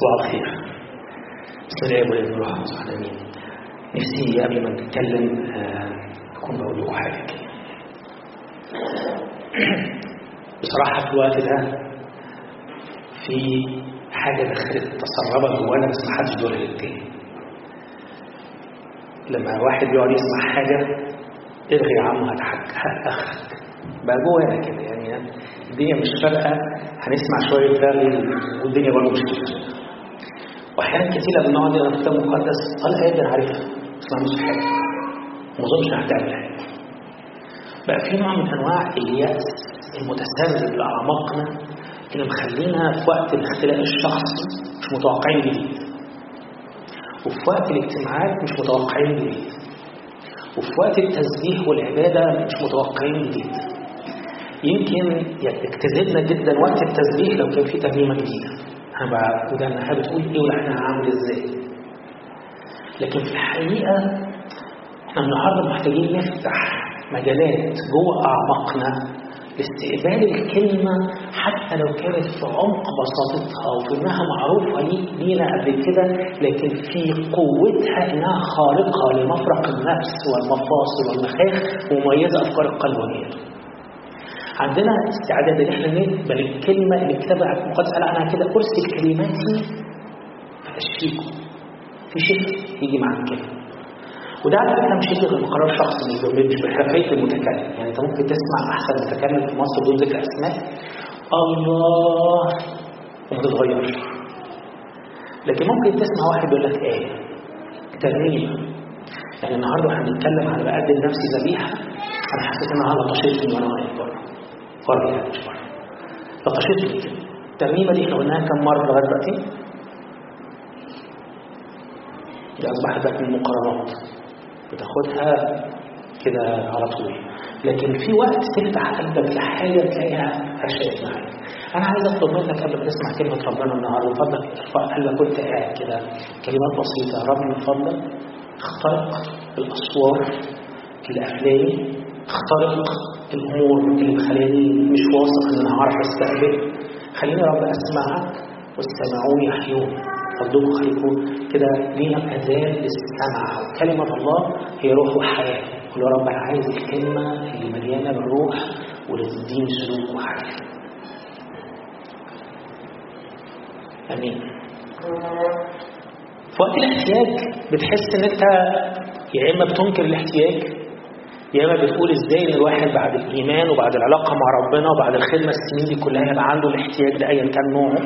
صباح الخير بسم الله والابن والروح القدس امين نفسي قبل ما نتكلم آه، أكون بقول لكم حاجة كده بصراحة في الوقت ده في حاجة دخلت تسربت جوانا ما حدش بيقولها للتاني لما واحد بيقعد يسمع حاجة الغي يا عم هتأخك بقى جوانا كده يعني الدنيا مش فارقة هنسمع شوية رغي والدنيا برضه مش فارقة. واحيانا كتير لما نقعد نقرا كتاب مقدس أنا قادر عارفها بس ما حاجة. ما أظنش هتعمل حاجة. بقى في نوع من أنواع اليأس المتسرب لاعماقنا اللي مخلينا في وقت الاختلاء الشخصي مش متوقعين جديد وفي وقت الاجتماعات مش متوقعين جديد وفي وقت التسبيح والعبادة مش متوقعين جديد يمكن يجتذبنا جدا وقت التسبيح لو كان في ترنيمة جديدة. أنا بقى وده أنا بتقول إيه ولحنها عامل إزاي لكن في الحقيقة إحنا النهارده محتاجين نفتح مجالات جوه أعماقنا لاستقبال الكلمة حتى لو كانت في عمق بساطتها أو في إنها معروفة لي- لينا قبل كده لكن في قوتها إنها خارقة لمفرق النفس والمفاصل والمخاخ ومميزة أفكار القلب ونيته. عندنا استعداد إن إحنا نقبل الكلمة اللي الكتاب المقدس قال عنها كده أرسل كلماتي فأشفيكم. في شفاء يجي مع الكلمة. وده على فكرة مش يجي غير بقرار شخصي مش بحرفيه المتكلم. يعني أنت ممكن تسمع أحسن متكلم في مصر بدون ذكر أسماء. الله! وما تتغيرش لكن ممكن تسمع واحد يقول لك آية. ترنيمة. يعني النهارده إحنا بنتكلم على بقدم نفسي ذبيحة. أنا حسيت انها لطشتني وأنا واقف بره يعني مش بره لطشتني كده الترنيمه دي إحنا قلناها كم مرة لغاية دلوقتي؟ دي أصبحت بقت من المقارنات بتاخدها كده على طول. لكن في وقت تفتح قلبك لحاجة تلاقيها فرشات معاك. أنا عايز أطلب منك قبل ما تسمع كلمة ربنا النهارده من فضلك ارفع قلبك وانت قاعد كده كلمات بسيطة. رب من فضلك اخترق الأسوار اللي اخترق الأمور اللي مخلاني مش واثق إن أنا هعرف أستقبل. خليني يا رب أسمعك والسمعون يحيون فضلكم خليكم كده لينا اذان للسمع. كلمة الله هي روح وحياة. قول يا رب أنا عايز الكلمة اللي مليانة بالروح واللي تديني سلوك وحياة. آمين. في وقت الاحتياج بتحس إن أنت يا إما بتنكر الاحتياج يا إما بتقول إزاي إن الواحد بعد الإيمان وبعد العلاقة مع ربنا وبعد الخدمة السنين دي كلها يبقى عنده الاحتياج ده ايا كان نوعه؟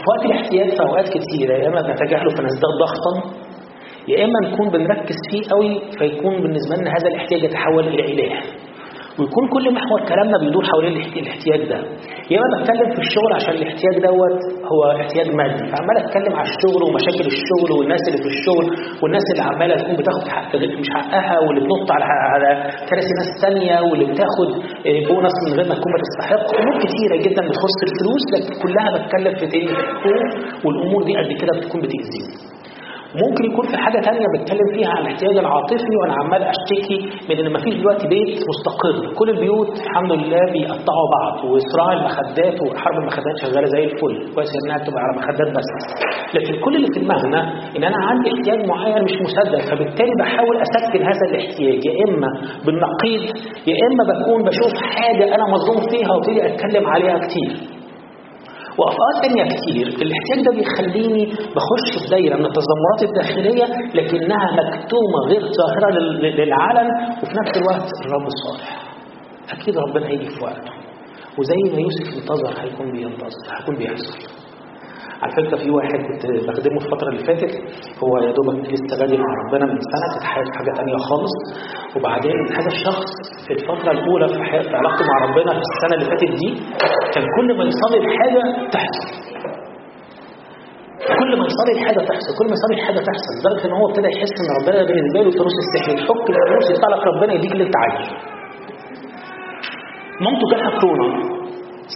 في وقت الاحتياج في أوقات كتيره يا إما بنتجاهله فنزداد ضغطا يا إما نكون بنركز فيه قوي فيكون بالنسبة لنا هذا الاحتياج يتحول إلى إله. ويكون كل محور كلامنا بيدور حوالين الاحت- الاحتياج ده. يا إما بتكلم في الشغل عشان الاحتياج دوت هو احتياج مادي. فعمال أتكلم على الشغل ومشاكل الشغل والناس اللي في الشغل والناس اللي عمالة تكون بتاخد حق مش حقها واللي بتنط على على كراسي ناس ثانية واللي بتاخد آه، بونص من غير ما تكون بتستحق. أمور كتيرة جدا بتخص الفلوس لكن كلها بتكلم في تاني والأمور دي قد كده بتكون بتأذيني. ممكن يكون في حاجة تانية بتكلم فيها عن الاحتياج العاطفي وأنا عمال أشتكي من إن مفيش دلوقتي بيت مستقر، كل البيوت الحمد لله بيقطعوا بعض وصراع المخدات وحرب المخدات شغالة زي الفل، كويس إنها تبقى على مخدات بس. لكن كل اللي في دماغنا إن أنا عندي احتياج معين مش مسدد فبالتالي بحاول أسكن هذا الاحتياج يا إما بالنقيض يا إما بكون بشوف حاجة أنا مظلوم فيها وابتدي أتكلم عليها كتير. وأفقات تانية كتير الاحتياج ده بيخليني بخش في دايرة من التذمرات الداخلية لكنها مكتومة غير ظاهرة لل- للعلن وفي نفس الوقت الرب صالح. أكيد ربنا هيجي في وقته. وزي ما يوسف انتظر هيكون بينتظر هيكون بيحصل. على فكرة في واحد كنت بخدمه في الفترة اللي فاتت هو يا دوبك لسه بادئ مع ربنا من سنة كانت حياته حاجة تانية خالص. وبعدين هذا الشخص في الفترة الأولى في حياته في علاقته مع ربنا في السنة اللي فاتت دي كان كل ما يصلي بحاجة تحصل. كل ما يصلي الحاجة تحصل كل ما يصلي الحاجة تحصل لدرجة إن هو ابتدى يحس إن ربنا بالنسبة له فلوس السحر يحك الفلوس يطلع لك ربنا يديك اللي أنت عايزه. مامته جالها كورونا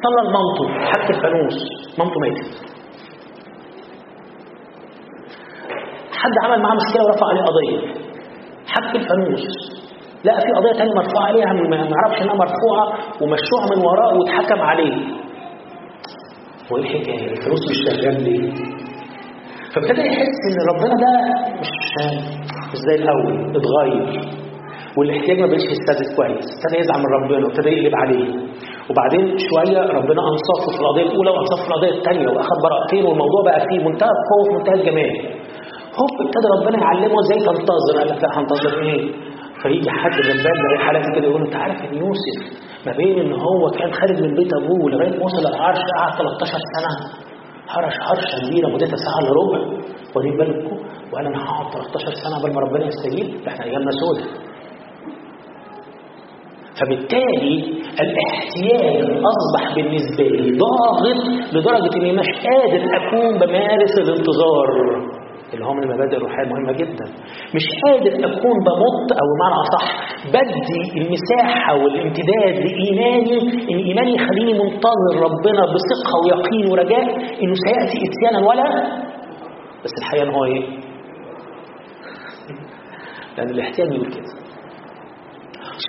صلى لمامته حتى الفانوس مامته ماتت. حد عمل معاه مشكلة ورفع عليه قضية. حك الفانوس لا في قضية ثانية مرفوعة عليها ما يعرفش إنها مرفوعة ومشروع من وراه واتحكم عليه. هو إيه الحكاية؟ الفلوس مش شغال ليه؟ فابتدى يحس إن ربنا ده مش مش زي الأول اتغير. والاحتياج ما بقتش يستهدف كويس. ابتدى يزعل من ربنا وابتدى يقلب عليه. وبعدين شوية ربنا أنصفه في القضية الأولى وأنصفه في القضية الثانية واخد براءتين والموضوع بقى فيه منتهى القوه وفي منتهى الجمال. هوب ابتدى ربنا يعلمه إزاي تنتظر. قال لك لا هنتظر إيه؟ فيجي حد من باب زي كده يقول انت عارف إن يوسف ما بين إن هو كان خارج من بيت أبوه لغاية ما وصل العرش قعد 13 سنة. هرش هرشه كبيرة مدتها ساعة إلا ربع. واخدين بالكم. وقال أنا هقعد 13 سنة قبل ما ربنا يستجيب. ده إحنا أيامنا سودة. فبالتالي الاحتياج أصبح بالنسبة لي ضاغط لدرجة إني مش قادر أكون بمارس الانتظار. اللي هو من المبادئ الروحية المهمة جدا. مش قادر أكون بمط أو بمعنى أصح بدي المساحة والامتداد لإيماني إن إيماني يخليني منتظر ربنا بثقة ويقين ورجاء إنه سيأتي اتيانا ولا؟ بس الحقيقة إن هو إيه؟ لأن الاحتياج بيقول كده.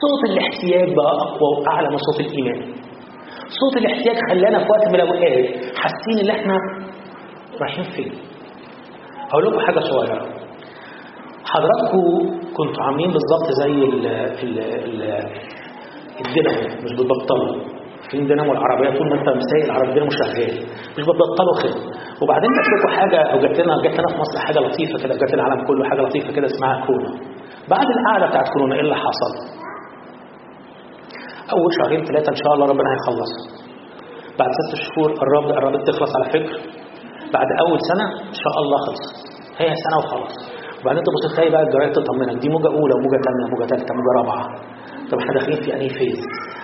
صوت الاحتياج بقى أقوى وأعلى من صوت الإيمان. صوت الاحتياج خلانا في وقت من الأوقات حاسين إن إحنا رايحين فين. هقول لكم حاجة صغيرة. حضراتكم كنتوا عاملين بالظبط زي ال ال ال الدينامو مش بتبطلوا في دينامو العربية طول ما أنت مسايق العربيه الدينامو شغال. مش بتبطلوا خدمه وبعدين جات لكم حاجة أو جات لنا جات لنا في مصر حاجة لطيفة كده جات العالم كله حاجة لطيفة كده اسمها كورونا. بعد القعدة بتاعت كورونا إيه اللي حصل؟ أول شهرين ثلاثة إن شاء الله ربنا هيخلصها بعد ست شهور قربت قربت تخلص على فكره بعد أول سنة إن شاء الله خلصت هي سنة وخلاص. وبعدين تبص تلاقي بقى الجرايد تطمنك دي موجة أولى وموجة ثانية وموجه ثالثه وموجه رابعة. طب إحنا داخلين في أنهي فيز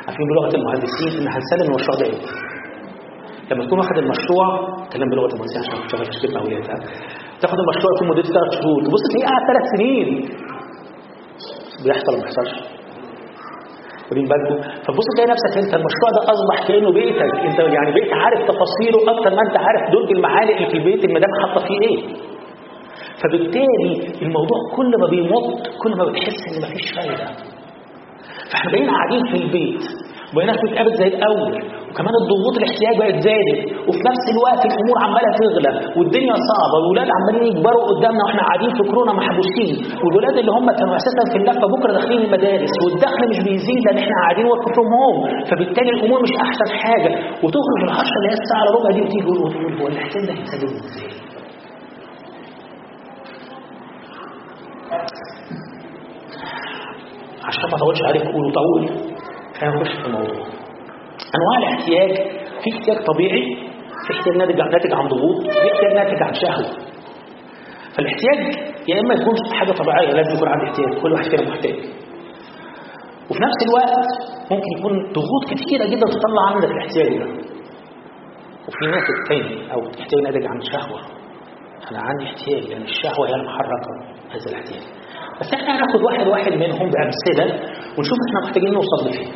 عارفين بلغة المهندسين إن هنسلم المشروع ده إمتى؟ لما تكون واخد المشروع اتكلم بلغة المهندسين عشان ما تشتغلش كلمه اولياء تاخد المشروع يكون مدته ثلاث شهور. تبص تلاقيه قاعد ثلاث سنين. بيحصل ما بيحصلش. واخدين بالكم. فتبص تلاقي نفسك انت المشروع ده اصبح كأنه بيتك انت يعني بقيت عارف تفاصيله أكتر ما انت عارف درج المعالق اللي في البيت المدام حاطة فيه إيه. فبالتالي الموضوع كل ما بيمط كل ما بتحس ان مفيش فايدة. فاحنا بقينا قاعدين في البيت. وبقينا بنتقابل زي الأول. وكمان الضغوط الاحتياج بقت زادت. وفي نفس الوقت الأمور عمالة تغلى. والدنيا صعبة. والولاد عمالين يكبروا قدامنا وإحنا قاعدين في كورونا محبوسين. والولاد اللي هم كانوا أساسا في اللفه بكرة داخلين المدارس. والدخل مش بيزيد لأن إحنا قاعدين work from home فبالتالي الأمور مش أحسن حاجة. وتخرج العشره اللي هي الساعة الا ربع دي وتيجي وتقول هو الاحتياج ده إزاي؟ عشان ما اطولش عليك قول وطول. خلينا نخش في الموضوع. أنواع الاحتياج في احتياج طبيعي في احتياج ناتج عن ضغوط في احتياج ناتج عن شهوة. فالاحتياج يا إما يكون حاجة طبيعية لازم يكون عندي احتياج كل واحد فينا محتاج. وفي نفس الوقت ممكن يكون ضغوط كتيرة جدا تطلع عندك الاحتياج ده. وفي ناتج تاني أو احتياج ناتج عن شهوة. أنا عندي احتياج لأن الشهوة هي المحركة هذا الاحتياج. بس إحنا هناخد واحد واحد منهم بأمثلة ونشوف إحنا محتاجين نوصل لفين.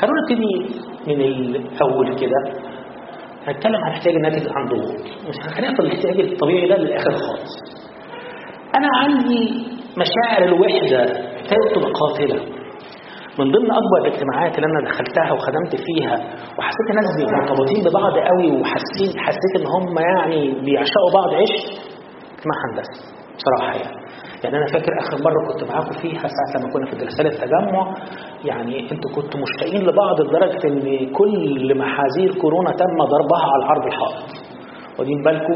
خلونا نبتدي من الأول كده. هنتكلم عن الاحتياج الناتج عن ضغوط مش هناخد الاحتياج الطبيعي ده للآخر خالص. أنا عندي مشاعر الوحدة ابتدت تبقى قاتله من ضمن أكبر الاجتماعات اللي أنا دخلتها وخدمت فيها وحسيت الناس مرتبطين ببعض قوي وحسيت حسيت إن هم يعني بيعشقوا بعض عشق اجتماع هندسة بصراحه يعني. يعني أنا فاكر آخر مرة كنت معاكم فيها ساعة لما كنا في جلسات التجمع يعني أنتوا كنتوا مشتاقين لبعض لدرجة إن كل محاذير كورونا تم ضربها على العرض الحائط واخدين بالكم؟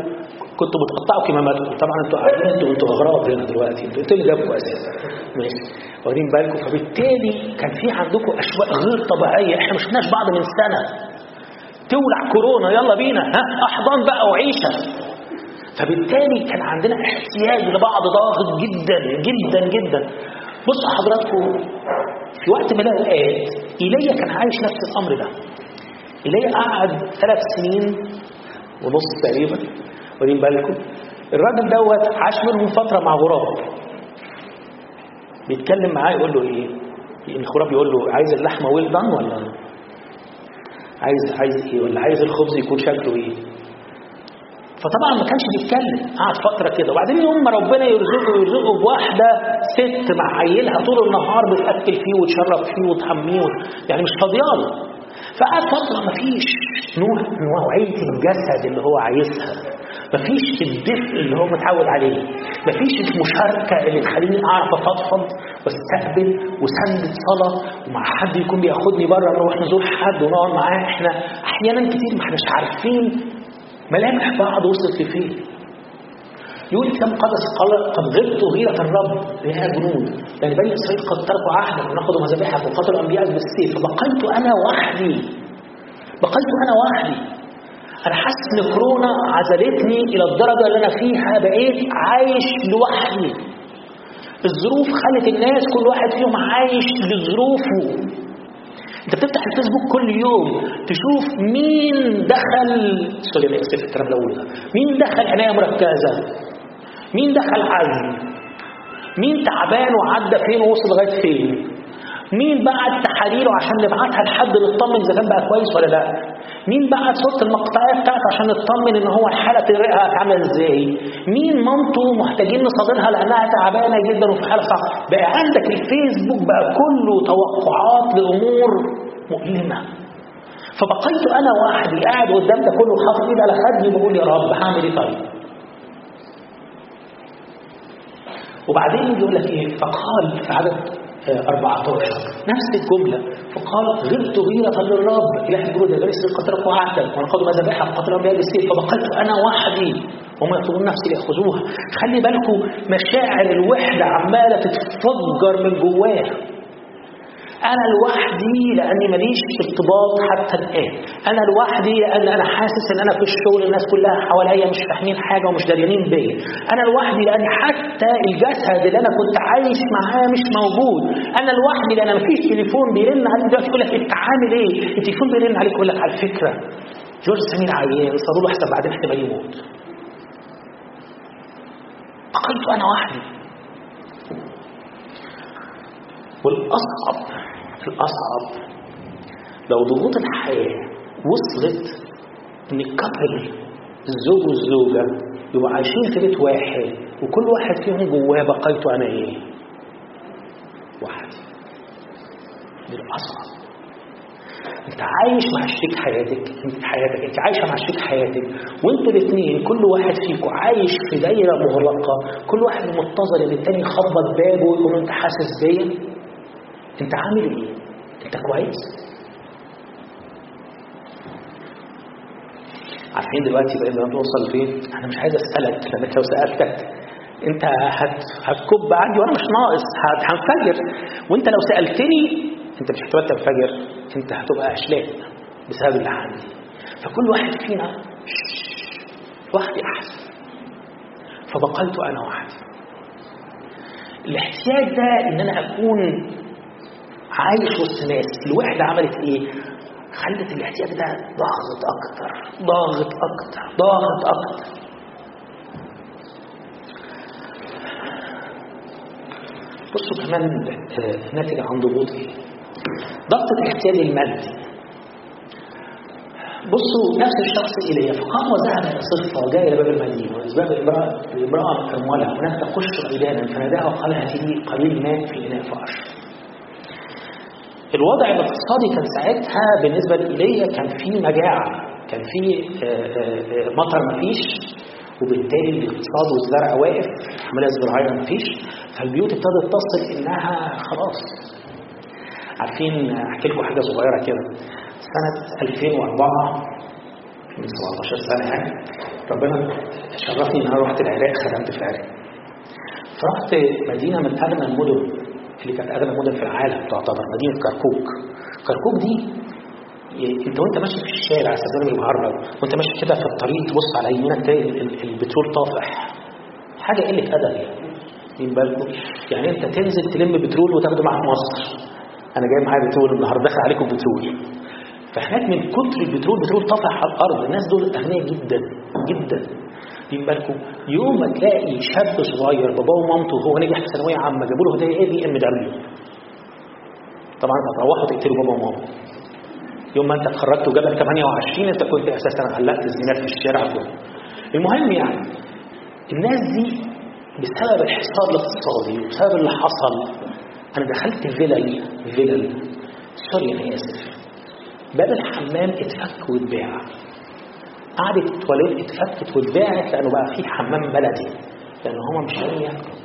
كنتوا بتقطعوا كماماتكم طبعا أنتوا قاعدين أنتوا أنتوا اغراب هنا دلوقتي. أنتوا أنتوا اللي جابكم أساسا؟ ماشي. واخدين بالكم؟ فبالتالي كان في عندكم أشواق غير طبيعية. إحنا ما شفناش بعض من سنة. تولع كورونا. يلا بينا. ها؟ احضان بقى وعيشه فبالتالي كان عندنا احتياج لبعض ضاغط جدا جدا جدا. بصوا حضراتكم في وقت من الأوقات إيليا كان عايش نفس الأمر ده. إيليا قعد ثلاث سنين ونص تقريبا واخدين بالكم؟ الراجل دوت عاش منهم فترة مع غراب. بيتكلم معاه يقول له إيه؟ الغراب يقول له عايز اللحمة ويل دان ولا عايز عايز إيه؟ ولا عايز الخبز يكون شكله إيه؟ فطبعا ما كانش بيتكلم. قعد فترة كده. وبعدين يوم ما ربنا يرزقه يرزقه بواحدة ست مع عيلها طول النهار بتأكل فيه وتشرب فيه وتحميه يعني مش فاضياله. فقعد فترة ما فيش نوع نوعيه الجسد اللي هو عايزها. مفيش الدفء اللي هو متعود عليه. مفيش المشاركة اللي تخليني أعرف أفضفض وأستقبل وسندة صلاة ومع حد يكون بياخدني بره نروح نزور حد ونقعد معاه. إحنا أحيانا كتير ما إحناش عارفين ملامح بعض وصلت لفين؟ يقول كم قدس قال قد غبت غيرة الرب لها جنود. يعني بني إسرائيل قد تركوا عهدا ونأخذوا مذابحهم وقتلوا أنبياء بالسيف فبقيت أنا وحدي. بقيت أنا وحدي. أنا حاسس إن كورونا عزلتني إلى الدرجة اللي أنا فيها. بقيت عايش لوحدي. الظروف خلت الناس كل واحد فيهم عايش لظروفه. انت بتفتح الفيسبوك كل يوم تشوف مين دخل سوري اسف الكلام مين دخل عناية مركزة؟ مين دخل عزل مين تعبان وعدى فين ووصل لغاية فين؟ مين بعت تحاليله عشان نبعتها لحد نطمن إذا كان بقى كويس ولا لا؟ مين بعت صورة المقطعية بتاعته عشان نطمن إن هو حاله الرئة هتعمل إزاي؟ مين مامته محتاجين نصادرها لأنها تعبانة جدا وفي حالة صعبة؟ بقى عندك الفيسبوك بقى كله توقعات لأمور مؤلمة. فبقيت أنا وحدي قاعد قدام ده كله حاطط ايدي على خدي وبقول يا رب هعمل إيه طيب؟ وبعدين يقول لك إيه؟ فقال في عدد 14 نفس الجملة. فقال غبت غيرة للرب. إله الجنود قد تركوا عهدا ونقضوا مذابحهم قتلوا أنبياء بالسيف فبقيت أنا وحدي. وهم يطلبون نفسي ليأخذوها خلي بالكم مشاعر الوحدة عمالة تتفجر من جواه أنا لوحدي لأني ماليش ارتباط حتى الآن. أنا لوحدي لأن أنا حاسس إن أنا في الشغل الناس كلها حواليا مش فاهمين حاجة ومش داريانين بيا. أنا لوحدي لأن حتى الجسد اللي أنا كنت عايش معاه مش موجود. أنا لوحدي لأن مفيش تليفون بيرن عليك دلوقتي يقول لك أنت عامل إيه؟ التليفون بيرن عليك يقول لك على فكرة جورج سمير عيان صاروا له حساب بعدين احتمال يموت. بقيت أنا وحدي. والأصعب الأصعب لو ضغوط الحياة وصلت إن ال couple الزوج والزوجة يبقوا عايشين في بيت واحد وكل واحد فيهم جواه بقيته أنا إيه؟ وحدي. دي الأصعب أنت عايش مع شريك حياتك أنت حياتك أنت عايشة مع شريك حياتك وأنتوا الاثنين كل واحد فيكم عايش في دايرة مغلقة كل واحد منتظر إن التاني يخبط بابه ويقول أنت حاسس بيا؟ انت عامل إيه انت كويس عارفين دلوقتي بقينا نوصل فين أنا مش عايز اسالك لانك لو سالتك انت هت... هتكب عندي وأنا مش ناقص. هنفجر وانت لو سالتني انت مش هتبقى تنفجر انت هتبقى اشلاء بسبب اللي عندي فكل واحد فينا وحدي احسن فبقيت أنا وحدي الاحتياج ده ان أنا اكون عايش وسط ناس. الوحدة عملت إيه؟ خلت الاحتياج ده ضاغط أكتر ضاغط أكتر ضاغط أكتر. بصوا كمان ناتج عن ضغوط إيه؟ ضغط الاحتياج المادي. بصوا نفس الشخص إليه. فقام وذهب إلى صفة وجاء إلى باب المدينة. وأسباب الامرأة الامرأة أموالها هناك تقش عيدانا فناداها وقال لي قليل ماء في إناء فأشرب. الوضع الاقتصادي كان ساعتها بالنسبة لإيليا كان في مجاعة كان في مطر مفيش وبالتالي الاقتصاد والزرع واقف العملية الزراعية مفيش فالبيوت ابتدت تصل إنها خلاص. عارفين أحكي لكم حاجة صغيرة كده. سنة 2004 من 17 سنة يعني ربنا شرفني إن أنا رحت العراق خدمت في العراق. فرحت مدينة من اغنى المدن. اللي كانت اغنى مدن في العالم تعتبر مدينة كركوك. كركوك دي انت وانت ماشي في الشارع صدقني المهرب وانت ماشي كده في الطريق تبص على يمينك تلاقي البترول طافح. حاجة قلة أدب يعني. من بالكم يعني انت تنزل تلم بترول وتاخده معاك مصر. أنا جاي معايا بترول النهارده داخل عليكم بترول. فهناك من كتر البترول بترول طافح على الأرض. الناس دول أغنياء جدا جدا. دين بالكم. يوم ما تلاقي شاب صغير باباه ومامته وهو نجح في ثانوية عامة جابوا له هديه إيه بي ام دبليو طبعا هتروحوا تقتلوا بابا وماما يوم ما انت اتخرجت وجابك 28 انت كنت أساسا غلقت الزينات في الشارع كله. المهم يعني الناس دي بسبب الحصار الاقتصادي وبسبب اللي حصل أنا دخلت فيلل فيلل سوري أنا آسف. باب الحمام اتفك واتباع. قعدت التواليت اتفكت واتباعت لأنه بقى في حمام بلدي. لأن هما مش لاقيين ياكلوا.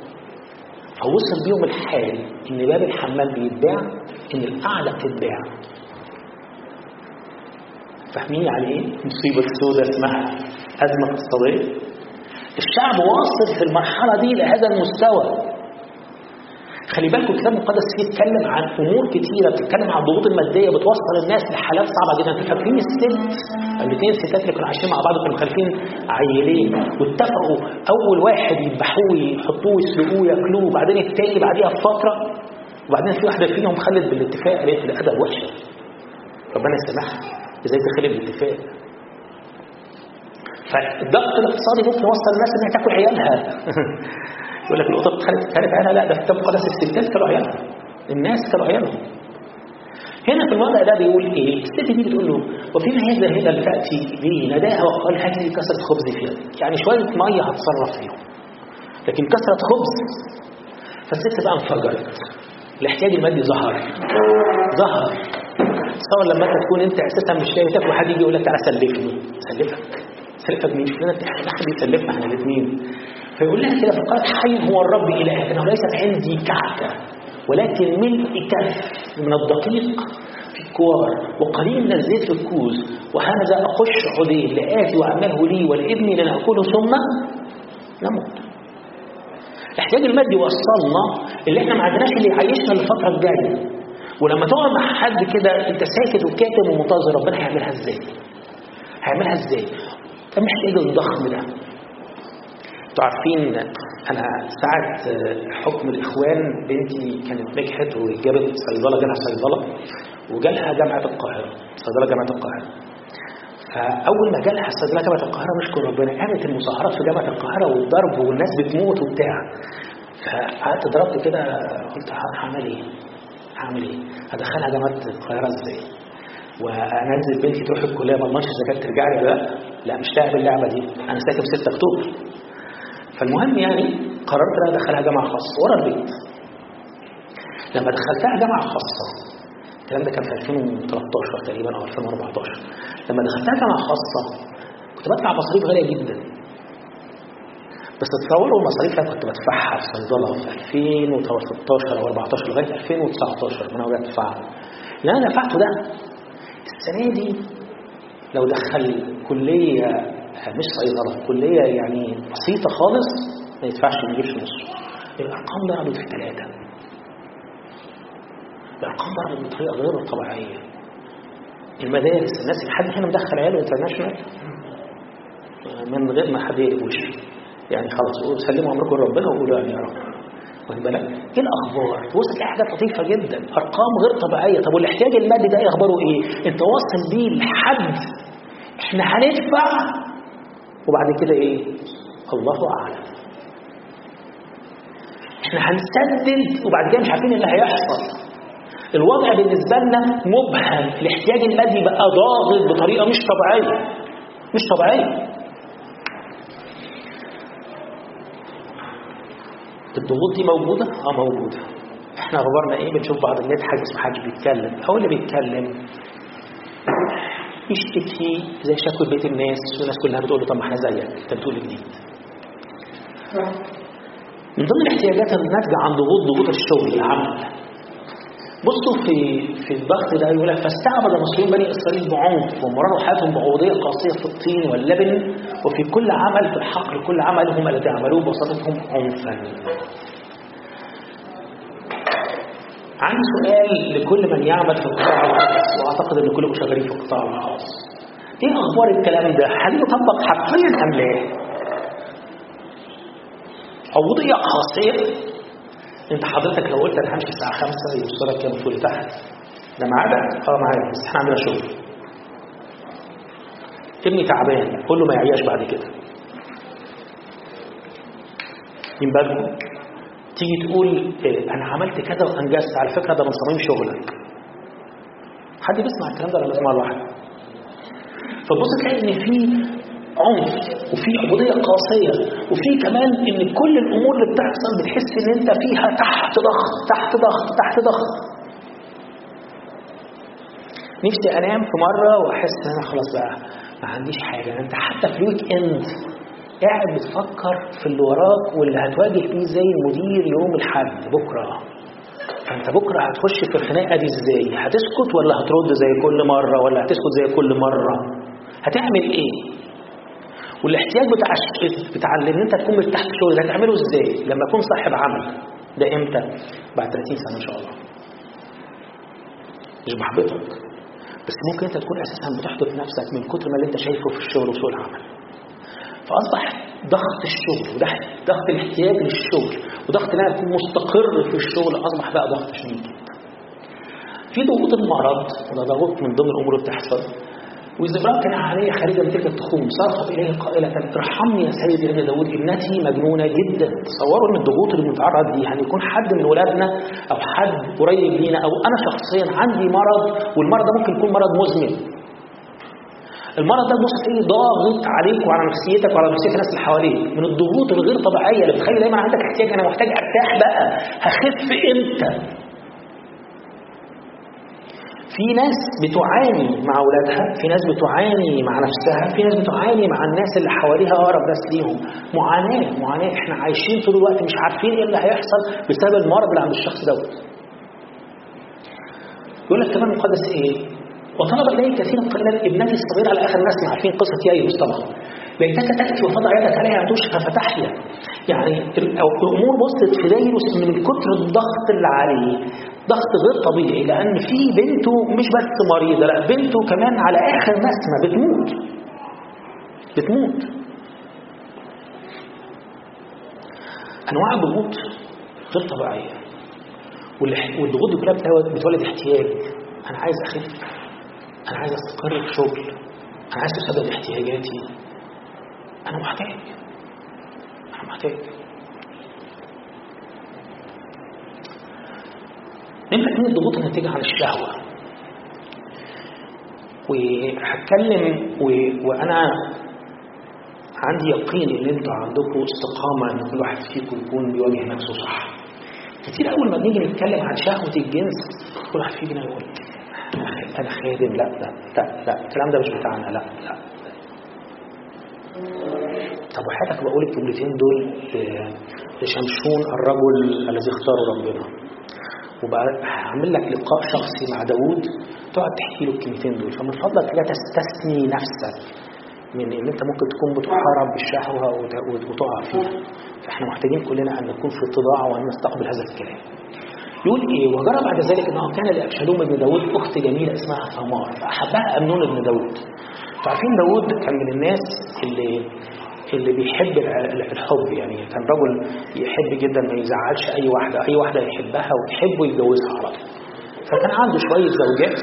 فوصل بيهم الحال إن باب الحمام بيتباع إن القعدة بتتباع. فاهمين يعني إيه؟ مصيبة سوداء اسمها أزمة اقتصادية. الشعب واصل في المرحلة دي لهذا المستوى. خلي بالكم الكتاب المقدس فيه يتكلم عن أمور كتيرة بتتكلم عن الضغوط المادية بتوصل الناس لحالات صعبة جدا. أنتوا فاكرين الست؟ الاثنين ستات اللي كانوا عايشين مع بعض كانوا مخلفين عيلين. واتفقوا أول واحد يذبحوه يحطوه يسلقوه ياكلوه وبعدين التاني بعديها بفترة وبعدين في واحدة فيهم خلت بالاتفاق قالت ده أدب وحشه ربنا يسامحها. إزاي تخلي بالاتفاق؟ فالضغط الاقتصادي ممكن يوصل الناس إنها تاكل عيالها. يقول لك القطط خلت خلت عيالها. لا ده في الكتاب المقدس الستات كانوا عيالها الناس كانوا عيالهم. هنا في الوضع ده بيقول إيه؟ الست دي بتقول له وفيما هذا هنا اللي تاتي به؟ نداها وقال لي كسرة خبز في يدك يعني شوية مية هتصرف فيهم. لكن كسرة خبز فالست بقى انفجرت. الاحتياج المادي ظهر. ظهر. تصور لما أنت تكون أنت أساسا مش لاقي تاكل حد يجي يقول لك تعالى سلفني سلفك مين؟ شوف لنا حد يسلفنا إحنا الاثنين فيقول لها كده فقالت حي هو الرب إلهك. أنه ليست عندي كعكة ولكن ملء كف من الدقيق في الكوار وقليل من الزيت في الكوز. وهذا أخش عدين لآتي وأعمله لي ولابني لنأكله ثم نموت. الاحتياج المادي وصلنا اللي إحنا ما عندناش اللي يعيشنا للفترة الجاية. ولما تقعد مع حد كده أنت ساكت وكاتب ومنتظر ربنا هيعملها إزاي؟ هيعملها إزاي؟ ده محتاج الضخم ده أنتوا عارفين أنا ساعة حكم الإخوان بنتي كانت نجحت وجابت صيدلة جالها صيدلة وجالها جامعة القاهرة صيدلة جامعة القاهرة فأول ما جالها صيدلة جامعة القاهرة نشكر ربنا قامت المظاهرات في جامعة القاهرة والضرب والناس بتموت وبتاع فقعدت ضربت كده قلت هعمل إيه؟ هعمل إيه؟ هدخلها جامعة القاهرة إزاي؟ وانزل بنتي تروح الكليه ما أضمنش إذا كانت ترجع لي لأ. لا مش لاعب اللعبة دي. أنا ساكن في 6 أكتوبر. فالمهم يعني قررت إن أدخلها جامعة خاصة ورا البيت. لما دخلتها جامعة خاصة الكلام ده كان في 2013 تقريبا أو 2014 لما دخلتها جامعة خاصة كنت بدفع مصاريف غالية جدا. بس تصوروا المصاريف اللي كنت بدفعها في صيدلة في 2016 أو 14 لغاية 2019 وأنا بدفع اللي أنا دفعته ده السنة دي لو دخل كلية مش صيدلة كلية يعني بسيطة خالص ما يدفعش ما يجيبش نص. الأرقام ضربت في ثلاثة الأرقام ضربت بطريقة غير طبيعية. المدارس الناس حد هنا مدخل عياله انترناشونال من غير ما حد يقلب يعني خلاص سلموا أمركم لربنا وقولوا يعني يا رب. واخد بالك؟ إيه الأخبار؟ تبص تلاقي حاجات لطيفة جدا. أرقام غير طبيعية. طب والاحتياج المادي ده إيه أخباره إيه؟ انت واصل بيه لحد. إحنا هندفع. وبعد كده إيه؟ الله أعلم. إحنا هنسدد. وبعد كده مش عارفين اللي هيحصل. الوضع بالنسبة لنا مبهم الاحتياج المادي بقى ضاغط بطريقة مش طبيعية. مش طبيعية. الضغوط دي موجودة؟ آه موجودة. إحنا أخبارنا إيه؟ بنشوف بعض بنضحك بس محدش بيتكلم. أو اللي بيتكلم. يشتكي زي شكوى بيت الناس. والناس كلها بتقول له طب ما إحنا زيك. أنت بتقول جديد؟ من ضمن الاحتياجات الناتجه عن ضغوط ضغوط الشغل العمل. بصوا في في الضغط ده يقول لك فاستعبد المصريون بني إسرائيل بعنف ومرروا حياتهم بعبوديه قاسية في الطين واللبن وفي كل عمل في الحقل كل عملهم الذي عملوه بوسطتهم عنفا. عندي سؤال لكل من يعمل في القطاع الخاص وأعتقد إن كلكم شغالين في القطاع الخاص. إيه أخبار الكلام ده؟ هل يطبق حقيا أم لا؟ عبوديه قاسية؟ انت حضرتك لو قلت أنا همشي الساعة 5 يوصلك كام فول تحت ده ميعادك؟ آه معايا بس إحنا عندنا شغل. ابني تعبان قول له ما يعياش بعد كده. من بالكم تيجي تقول إيه أنا عملت كذا وانجزت. على فكرة ده من صميم شغلك. حد بيسمع الكلام ده ولا بيسمع لوحده؟ فبص تلاقي إن في عنف وفي عبوديه قاسية وفي كمان إن كل الأمور اللي بتحصل بتحس إن أنت فيها تحت ضغط تحت ضغط تحت ضغط. نفسي أنام في مرة وأحس إن أنا خلاص بقى ما عنديش حاجة. أنت حتى في الويك إند قاعد بتفكر في اللي وراك واللي هتواجه فيه زي المدير يوم الحد بكرة. فأنت بكرة هتخش في الخناقة دي إزاي؟ هتسكت ولا هترد زي كل مرة؟ ولا هتسكت زي كل مرة؟ هتعمل إيه؟ والاحتياج بتاع بتاع إن أنت تكون مرتاح في ده هتعمله إزاي؟ لما تكون صاحب عمل. ده إمتى؟ بعد 30 سنة إن شاء الله. مش بحبطك. بس ممكن أنت تكون أساسا بتحبط نفسك من كتر ما اللي أنت شايفه في الشغل وسوق العمل. فأصبح ضغط الشغل وضغط ضغط الاحتياج للشغل وضغط ان أنا اكون مستقر في الشغل أصبح بقى ضغط شديد. جدا في ضغوط المرض وده ضغوط من ضمن الأمور اللي بتحصل. وزبران كان عليه خارجة من تلك التخوم صرخت إليه قائلة ارحمني يا سيدي ابن داود ابنتي مجنونة جدا. تصوروا إن الضغوط اللي بنتعرض دي يعني يكون حد من ولادنا أو حد قريب لينا أو أنا شخصيا عندي مرض والمرض ده ممكن يكون مرض مزمن. المرض ده بص تلاقيه ضاغط عليك وعلى نفسيتك وعلى نفسية الناس اللي حواليك من الضغوط الغير طبيعية اللي بتخلي دايما عندك احتياج أنا محتاج أرتاح بقى هخف إمتى؟ في ناس بتعاني مع أولادها في ناس بتعاني مع نفسها في ناس بتعاني مع الناس اللي حواليها أقرب ناس ليهم. معاناة معاناة. إحنا عايشين طول الوقت مش عارفين إيه اللي هيحصل بسبب المرض اللي عند الشخص دوت. يقول لك كمان المقدس إيه؟ وطلب إليه كثيرا قليلا ابنتي الصغيرة على آخر الناس عارفين قصة يايوس طبعا ليتك تأتي وتضع يدك عليها تشفى فتحيا يعني الأمور وصلت في دايروس من كتر الضغط اللي عليه. ضغط غير طبيعي لأن في بنته مش بس مريضة لا بنته كمان على آخر نسمة بتموت. بتموت. أنواع الضغوط غير طبيعية. والضغوط كلها بتولد احتياج. أنا عايز أخف. أنا عايز أستقر في شغل. أنا عايز أسدد احتياجاتي. أنا محتاج أنا محتاج نمرة اتنين الضغوط الناتجة عن الشهوة. وهتكلم و... وأنا عندي يقين إن أنتوا عندكم استقامة إن كل واحد فيكم يكون بيواجه نفسه صح. كتير أول ما بنيجي نتكلم عن شهوة الجنس كل واحد فينا يقول أنا خادم. لا لا لا لا. الكلام ده مش بتاعنا. لا لا. طب وحياتك بقول الجملتين دول لشمشون الرجل الذي اختاره ربنا. وبقى هعمل لك لقاء شخصي مع داوود تقعد تحكي له الكلمتين دول. فمن فضلك لا تستثني نفسك من إن أنت ممكن تكون بتحارب بالشهوة وتقع فيها. فإحنا محتاجين كلنا أن نكون في اتضاع وأن نستقبل هذا الكلام. يقول إيه؟ وجرى بعد ذلك إنه كان لأبشالوم بن داود أخت جميلة اسمها ثمار فأحبها أمنون بن داود فعارفين داود كان من الناس اللي اللي بيحب الحب يعني. كان رجل يحب جدا ما يزعلش أي واحدة أي واحدة يحبها ويحب ويتجوزها على طول. فكان عنده شوية زوجات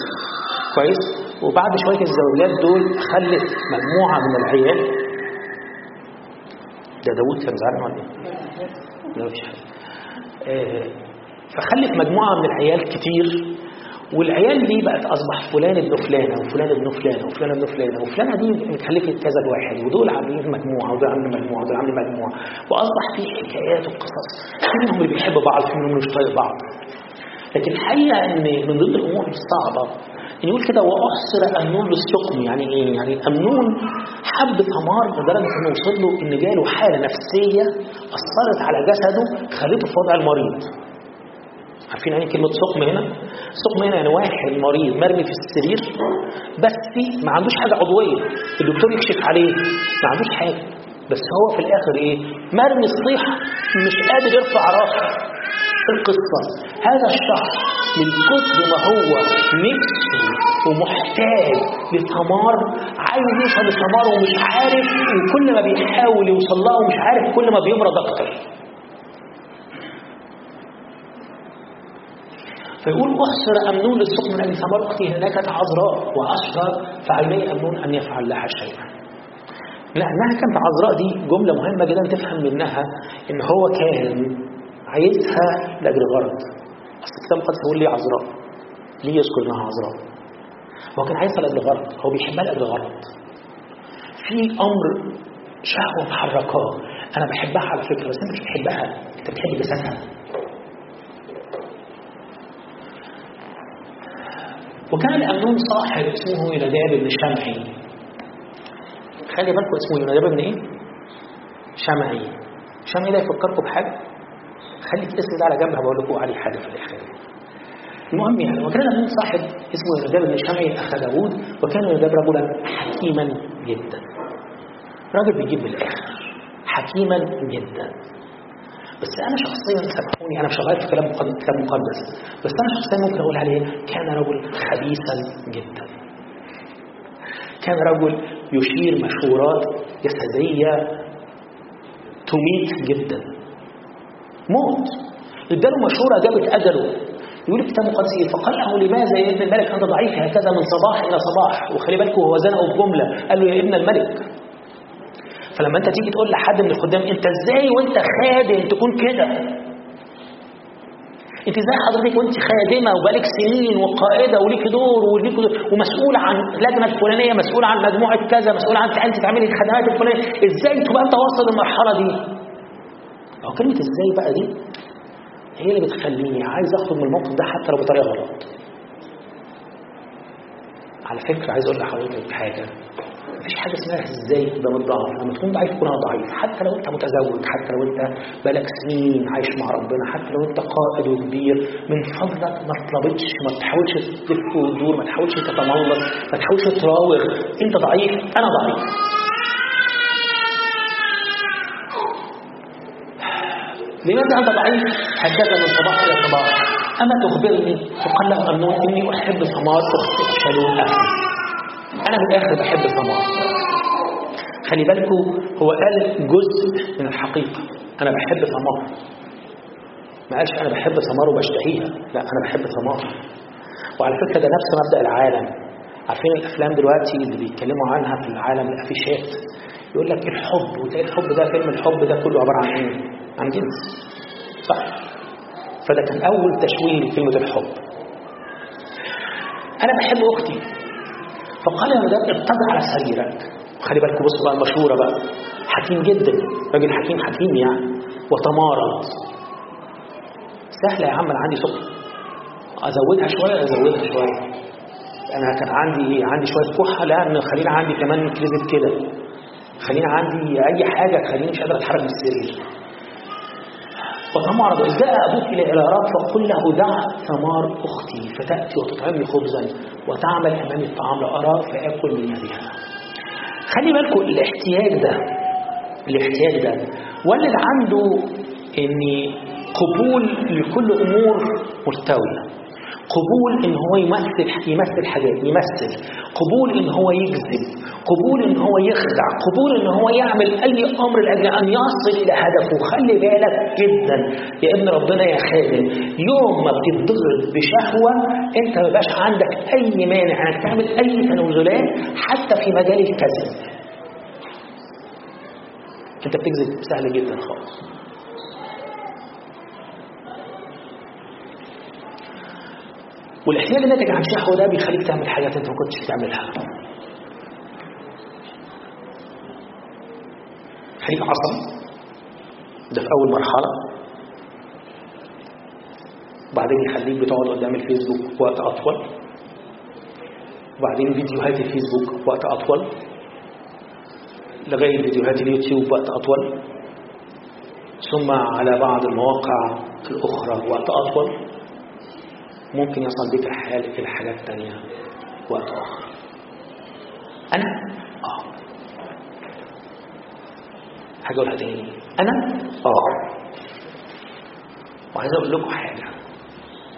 كويس وبعد شوية الزوجات دول خلف مجموعة من العيال. ده داوود كان زعلان ولا إيه؟ مفيش حاجة. آه فخلف مجموعة من العيال كتير والعيال دي بقت أصبح فلان ابن فلانة وفلان ابن فلانة وفلان ابن فلانة وفلانة دي متخلفه كذا واحد ودول عاملين مجموعة ودول عاملين مجموعة ودول عاملين مجموعة. وأصبح في حكايات وقصص. منهم اللي بيحب بعض اللي مش طايق بعض. لكن الحقيقة إن من ضمن الأمور الصعبة إن يقول كده وأحصر امنون للسقم. يعني إيه؟ يعني امنون حب ثمار لدرجة إنه وصل له إن جاله حالة نفسية أثرت على جسده خلته في وضع المريض. عارفين يعني كلمة سقم هنا؟ سقم هنا يعني واحد مريض مرمي في السرير بس ما عندوش حاجة عضوية الدكتور يكشف عليه ما عندوش حاجة بس هو في الآخر إيه؟ مرمي الصيحة مش قادر يرفع راسه القصة هذا الشخص من كتر ما هو نفسه ومحتاج لثمار عايز يوصل لثمار ومش عارف وكل ما بيحاول يوصل لها ومش عارف كل ما بيمرض أكتر فيقول أحصر أمنون للسوق من ثمار أختي هناك عذراء وأشرى فعلي أمنون أن يفعل لها شيئا. لأنها كانت عذراء دي جملة مهمة جدا تفهم منها إن هو كان عايزها لأجل غرض أصل الكتاب المقدس يقول لي عذراء ليه يذكر إنها عذراء؟ هو كان عايزها لأجل غرض هو بيحبها لأجل غرض في أمر شهوة محركاه أنا بحبها على فكرة بس أنت مش بتحبها أنت بتحب جسدها وكان لأمنون صاحب اسمه يناداب بن شمعي. خلي بالكم اسمه يونادب بن إيه؟ شمعي. شمعي ده يفكركم بحاجة؟ خلي الاسم ده على جنب هبقول لكم عليه حاجة في الآخر. المهم يعني وكان له صاحب اسمه يونادب بن شمعي أخ داوود وكان يونادب رجلا حكيما جدا. راجل بيجيب من الآخر حكيما جدا. بس أنا شخصيا سامحوني أنا مش شغال في كلام كلام مقدس. بس أنا شخصيا ممكن أقول عليه كان رجل خبيثا جدا. كان رجل يشير مشورات جسدية تميت جدا. موت. اداله مشوره جابت أجله. يقول الكتاب المقدس إيه فقال له لماذا يا ابن الملك أنت ضعيف هكذا من صباح إلى صباح؟ وخلي بالكم هو زنقه بجملة. قال له يا ابن الملك فلما انت تيجي تقول لحد من الخدام انت إزاي وأنت خادم تكون كده؟ انت إزاي حضرتك وأنت خادمة وبقالك سنين وقائدة وليك دور وليك ومسؤول عن اللجنة الفلانية مسؤول عن مجموعة كذا مسؤول عن أنت تعملي الخدمات الفلانية. إزاي تبقى انت واصل للمرحلة دي؟ أو كلمة إزاي بقى دي؟ هي اللي بتخليني عايز أخرج من الموقف ده حتى لو بطريقة غلط. على فكرة عايز أقول لحضرتك حاجة. مفيش حاجة اسمها إزاي قدام الضعف لما تكون ضعيف تكون ضعيف. حتى لو انت متزوج حتى لو انت بقالك سنين عايش مع ربنا حتى لو انت قائد وكبير من فضلك ما تطلبش ما تحاولش تلف وتدور ما تحاولش تتملص ما تحاولش تراوغ. انت ضعيف أنا ضعيف. لماذا أنت ضعيف؟ هكذا من صباح إلى صباح. أما تخبرني له امنون إني أحب ثمار أختي ابشالوم أخي أنا من الآخر بحب ثمار خلي بالكم هو قال جزء من الحقيقة. أنا بحب ثمار ما قالش أنا بحب ثمار وبشتهيها. لا أنا بحب ثمار وعلى فكرة ده نفس مبدأ العالم. عارفين الأفلام دلوقتي اللي بيتكلموا عنها في العالم؟ الافيشات يقول لك الحب؟ وتلاقي الحب ده فيلم الحب ده كله عبارة عن إيه؟ عن جنس. صح. فده كان أول تشويه لكلمه الحب. أنا بحب أختي. فقال يا مدام ابتدع على سريرك. وخلي بالكم بصوا بقى المشهوره بقى. حكيم جدا راجل حكيم حكيم يعني وتمارض. سهلة يا عم أنا عندي سكر. أزودها شوية أزودها شوية. أنا كان عندي عندي شوية كحة لا خلينا عندي كمان كريزت كده. خلينا عندي أي حاجة تخليني مش قادر أتحرك من السرير وتمارض إذ جاء أبوك إلى العراق فقل له دع ثمار أختي فتأتي وتطعمني خبزا وتعمل أمامي الطعام لأرى فآكل من يدها خلي بالكم الاحتياج ده الاحتياج ده ولد عنده ان قبول لكل أمور مستويه قبول إن هو يمثل يمثل حاجات يمثل. قبول إن هو يكذب. قبول إن هو يخدع. قبول إن هو يعمل أي أمر لأجل أن يصل إلى هدفه. خلي بالك جدا. يا ابن ربنا يا خادم يوم ما بتتضغط بشهوة أنت ما بقاش عندك أي مانع إنك تعمل أي تنازلات حتى في مجال الكذب. أنت بتكذب سهل جدا خالص. والاحتياج الناتج عن شهوه ده بيخليك تعمل حاجات انت ما كنتش بتعملها. خليك عصبي ده في أول مرحلة. وبعدين يخليك بتقعد قدام الفيسبوك وقت أطول. وبعدين فيديوهات الفيسبوك وقت أطول. لغاية فيديوهات اليوتيوب وقت أطول. ثم على بعض المواقع الأخرى وقت أطول. ممكن يصل بك الحال إلى حاجات تانية وقت آخر. أنا؟ آه. حاجة أقولها تاني. أنا؟ آه. وعايز أقول لكم حاجة.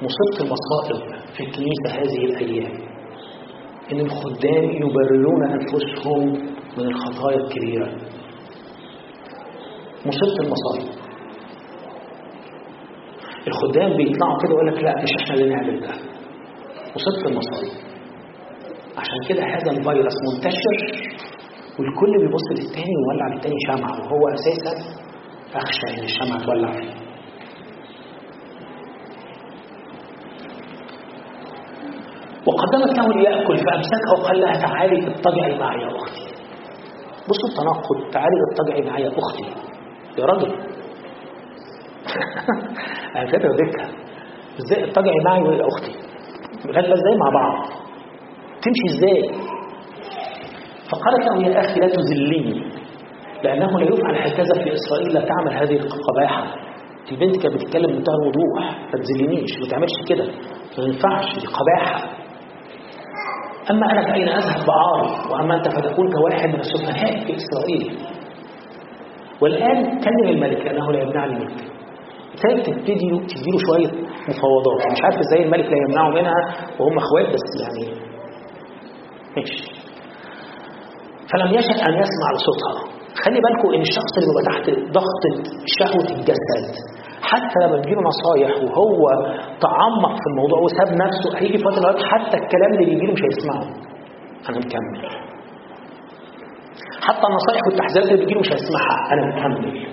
مصيبة المصائب في الكنيسة هذه الأيام إن الخدام يبررون أنفسهم من الخطايا الكبيرة. مصيبة المصائب. الخدام بيطلعوا كده ويقول لك لا مش إحنا اللي نعمل ده. وصدق المصاري عشان كده هذا الفيروس منتشر والكل بيبص للتاني ويولع للتاني شمعة وهو أساسا أخشى إن الشمعة تولع فيه. وقدمت له ليأكل فأمسكها وقال لها تعالي اضطجعي معي يا أختي. بصوا التناقض تعالي اضطجعي معي يا أختي. يا راجل. أنا فاكر ذكر إزاي؟ اتجعي معي يا أختي غالبا إزاي؟ مع بعض. تمشي إزاي؟ فقالت له يا أخي لا تذلني لأنه لا يفعل هكذا في إسرائيل لا تعمل هذه القباحة البنت كانت بتتكلم بمنتهى الوضوح. ما تذلنيش ما تعملش كده. ما ينفعش دي قباحة أما أنا فأين أذهب بعاري؟ وأما أنت فتكون كواحد من السفهاء في إسرائيل. والآن كلم الملك لأنه لا يمنعني منك. ابتدت تبتدي تديله شوية مفاوضات. مش عارف إزاي الملك لا يمنعه منها وهم أخوات بس يعني ماشي. فلم يشأ أن يسمع لصوتها خلي بالكم إن الشخص اللي بيبقى تحت ضغط شهوة الجسد حتى لما بيجيله نصايح وهو تعمق في الموضوع وساب نفسه هيجي الأوقات حتى الكلام اللي بيجيله مش هيسمعه. أنا مكمل. حتى النصايح والتحذيرات اللي بتجيله مش هيسمعها. أنا مكمل.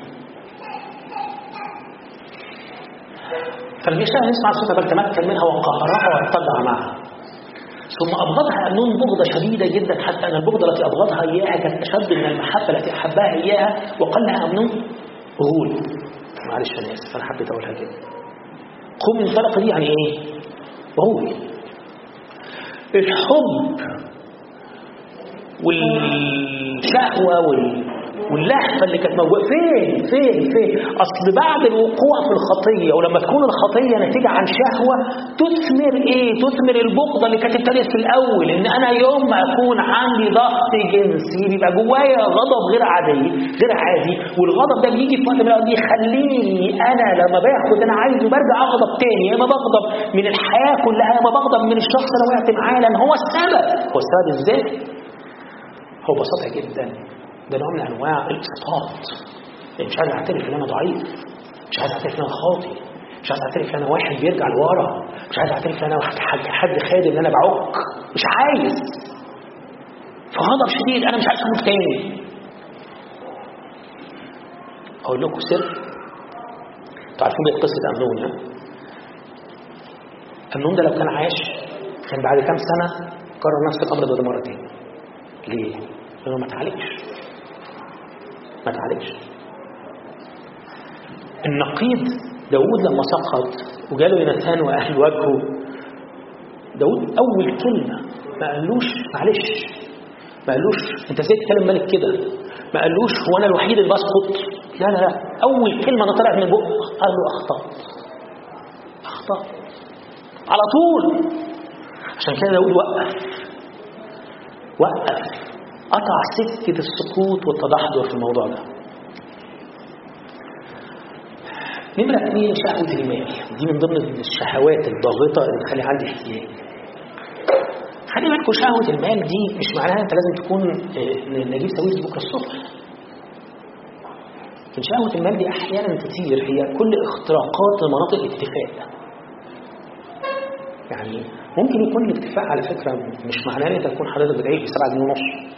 ان يسمع صوتها بل تمكن منها وقهرها واتبع معها. ثم أبغضها أمنون بغضة شديدة جدا حتى أن البغضة التي أبغضها إياها كانت أشد من المحبة التي أحبها إياها وقال لها أمنون غول. معلش أنا آسف أنا حبيت أقولها كده. قوم من الطلقة دي يعني إيه؟ غول. الحب والشهوة وال واللهفة اللي كانت موجودة. فين؟ فين؟ فين؟ أصل بعد الوقوع في الخطية ولما تكون الخطية نتيجة عن شهوة تثمر إيه؟ تثمر البغضة اللي كانت ابتدت في الأول إن أنا يوم ما أكون عندي ضغط جنسي بيبقى جوايا غضب غير عادي غير عادي. والغضب ده بيجي في وقت من الأوقات بيخليني أنا لما باخد أنا عايزه برجع أغضب تاني. يا إما بغضب من الحياة كلها يا إما بغضب من الشخص اللي وقعت معاه هو السبب. هو السبب إزاي؟ هو بسيطة جدا. ده نوع من أنواع الاسقاط يعني مش عايز أعترف إن أنا ضعيف مش عايز أعترف إن أنا خاطي مش عايز أعترف إن أنا واحد بيرجع لورا مش عايز أعترف إن أنا حد حد خادم إن أنا بعك. مش عايز. فغضب شديد أنا مش عايز أموت تاني. أقول لكم سر. أنتوا عارفين بقى قصه امنون امنون ده لو كان عاش كان بعد كام سنة كرر نفس الأمر ده مره تاني ليه؟ لأنه ما اتعالجش. تعالجش. النقيض داود لما سقط وجاله يوناثان وأهل وجهه داود أول كلمة ما قالوش معلش ما قالوش أنت إزاي تتكلم ملك كده؟ ما قالوش هو أنا الوحيد اللي بسقط؟ لا لا لا. أول كلمة أنا طلعت من بقه قال له أخطأت. أخطأت. على طول. عشان كده داود وقف. وقف. قطع سكة السقوط والتدحضر في الموضوع ده. نمرة اثنين شهوة المال. دي من ضمن الشهوات الضاغطة اللي بتخلي عندي احتياج. خلي بالكم شهوة المال دي مش معناها انت لازم تكون نجيب سويس بكرة الصبح. لكن شهوة المال دي أحيانا كتير هي كل اختراقات لمناطق الاكتفاء. يعني ممكن يكون الاكتفاء على فكرة مش معناه إن انت تكون حضرتك بتعيش ب 7 جنيه ونص.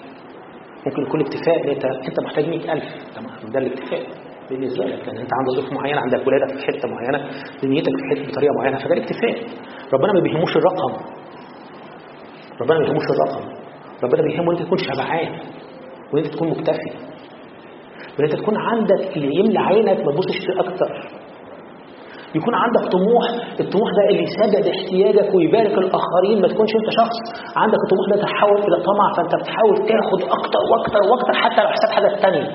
ممكن يكون اكتفاء ان انت انت محتاج 100000 تمام ده الاكتفاء بالنسبة لك. لأن انت عندك ظروف معينة عندك ولادك في حتة معينة دنيتك في حتة بطريقة معينة فده الاكتفاء. ربنا ما بيهموش الرقم. ربنا ما بيهموش الرقم. ربنا بيهمه انت تكون شبعان وانت تكون مكتفي. وان انت تكون عندك اللي يملى عينك ما تبصش فيه أكتر. يكون عندك طموح. الطموح ده اللي يسدد احتياجك ويبارك الآخرين ما تكونش أنت شخص عندك الطموح ده تحول إلى طمع فأنت بتحاول تاخد أكتر وأكتر وأكتر حتى لو حساب حاجة ثانية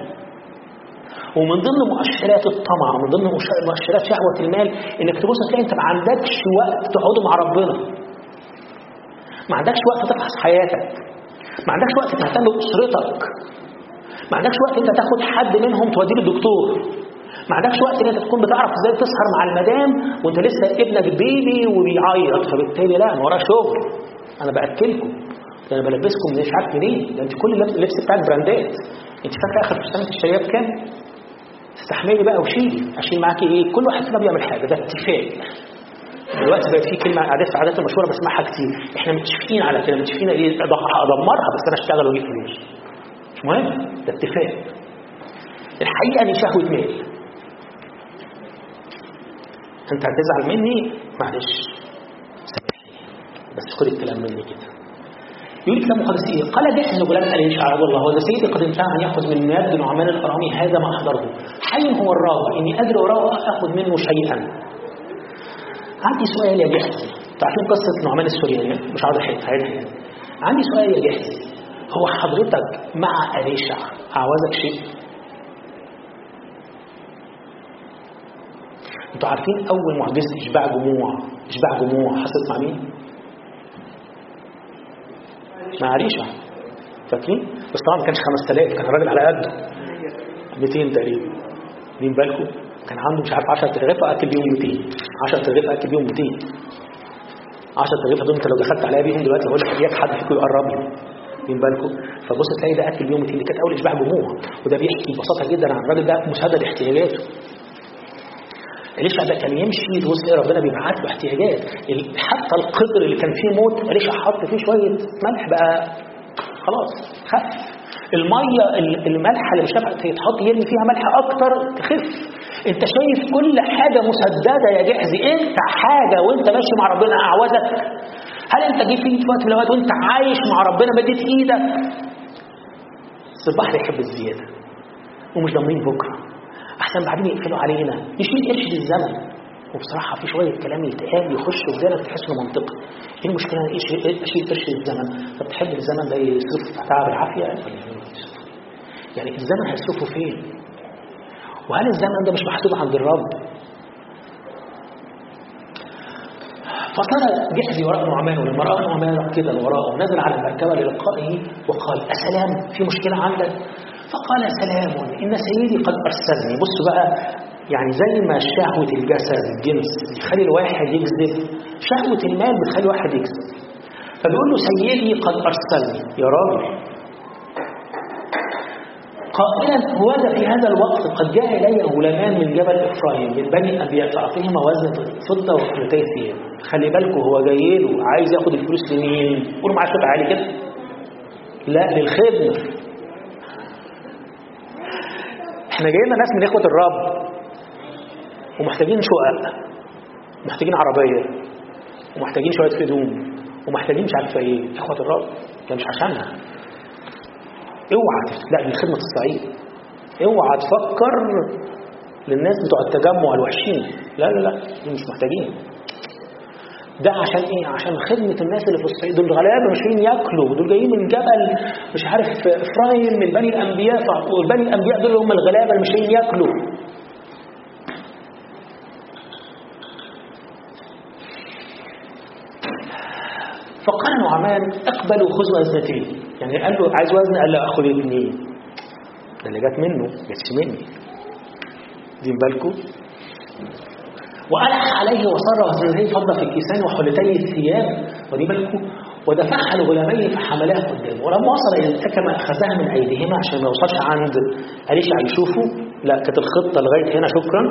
ومن ضمن مؤشرات الطمع ومن ضمن مؤشرات شهوة المال إنك تبص تلاقي أنت ما عندكش وقت تقعده مع ربنا. ما عندكش وقت تفحص حياتك. ما عندكش وقت تهتم بأسرتك. ما عندكش وقت أنت تاخد حد منهم توديه للدكتور. ما عندكش وقت إن أنت تكون بتعرف إزاي تسهر مع المدام وأنت لسه ابنك بيبي وبيعيط. فبالتالي لا أنا ورايا شغل. أنا بأكلكم. أنا بلبسكم مش عارف منين ده أنت كل اللبس بتاعك براندات. أنت فاكره آخر فستان الشباب كام؟ استحملي بقى وشيلي. اشيل معاكي إيه؟ كل واحد فينا بيعمل حاجة. ده اتفاق. دلوقتي بقت في كلمة عادات في عادات المشهورة بسمعها كتير. إحنا متفقين على كده. متفقين إيه أدمرها بس أنا أشتغل وأجيب فلوس. مش مهم. ده اتفاق. الحقيقة دي شهوة مال. أنت هتزعل مني؟ معلش. سامحني بس خد الكلام مني كده. يقول كلام مقدس إيه قال جحن غلام عليه شعب الله. وذا سيدي قد انتهى أن يأخذ من يد نعمان الارامي هذا ما أحضره. حي هو الراوي. إني أدري وراه أخذ منه شيئا. عندي سؤال يا جحن تعرفين قصة نعمان السورياني مش عاوز احكي عندي سؤال يا جحن هو حضرتك مع أليشع أعوزك شيء؟ أنتوا عارفين أول معجزة إشباع جموع إشباع جموع حصلت مع مين؟ مع أليشع فاكرين؟ بس طبعا ما كانش 5000 كان الراجل على قده. 200 تقريبا. واخدين بالكم؟ كان عنده مش عارف 10 ترغيف اكل بيهم 200 10 ترغيف اكل بيهم 200 10 ترغيف دول انت لو دخلت عليها بيهم دلوقتي هقول لك اياك حد فيكم يقرب لي. واخدين بالكم؟ فبص تلاقي ده اكل بيهم 200 دي كانت أول إشباع جموع. وده بيحكي ببساطة جدا عن الراجل ده مسدد احتياجاته. إليشع ده كان يمشي تبص تلاقي ربنا بيبعت له احتياجات. حتى القدر اللي كان فيه موت إليشع حط فيه شوية ملح بقى. خلاص خف. المية الملحه اللي مش يتحط يرمي فيها ملح أكتر تخف. أنت شايف كل حاجة مسددة يا جحزي انت حاجة وانت ماشي مع ربنا اعوزك هل انت جيت في وقت من الأوقات وانت عايش مع ربنا مديت إيدك؟ البحر يحب الزيادة ومش ضامنين بكرة. أحسن بعدين يقفلوا علينا. يشيل قرش للزمن وبصراحة في شوية كلام يتقال يخش ودانك تحس إنه منطقي. إيه المشكلة أنا اشيل قرش للزمن طب تحب الزمن ده يصرف تعب العافية؟ يعني الزمن هيصرفه فين؟ وهل الزمن ده مش محسوب عند الرب؟ فصار جحزي وراء نعمان ولما رأى نعمان كده وراءه نزل على المركبة للقائه وقال اسلام في مشكلة عندك؟ فقال سلام إن سيدي قد أرسلني. بصوا بقى يعني زي ما شهوة الجسد الجنس بيخلي الواحد يكذب. شهوة المال بتخلي الواحد يكذب. فبيقول له سيدي قد أرسلني. يا راجل. قائلا هوذا في هذا الوقت قد جاء إلي غلامان من جبل إفرايم من بني الأنبياء تعطيهما وزن فضة وقلتي ثياب خلي بالكم هو جاي له عايز ياخد الفلوس لمين؟ قولوا معايا صوت عالي كده. لا للخدمة إحنا جايين ناس من إخوة الرب ومحتاجين شقق محتاجين عربية ومحتاجين شوية هدوم ومحتاجين مش عارفة إيه. إخوة الرب ده مش عشانها. اوعى لا دي خدمة الصعيد اوعى تفكر للناس بتوع التجمع الوحشين. لا لا لا مش محتاجين. ده عشان إيه؟ عشان خدمة الناس اللي في الصعيد دول غلابة مش جايين ياكلوا. دول جايين من جبل مش عارف افرايم من بني الأنبياء والبني الأنبياء دول هم الغلابة اللي مش جايين ياكلوا. فقال نعمان اقبلوا خذ وزنتين يعني قال له عايز وزن؟ قال له اخذ اثنين ده اللي جت منه جاتش مني. دين بالكم؟ وألح عليه وصر وزنتين فضة في الكيسان وحلتي الثياب ودي بالكم ودفعها لغلامين فحملاه قدامه. ولما وصل إلى التكمه أخذها من أيديهما عشان ما يوصلش عند اليشع يشوفه. لا كانت الخطة لغاية هنا شكرا.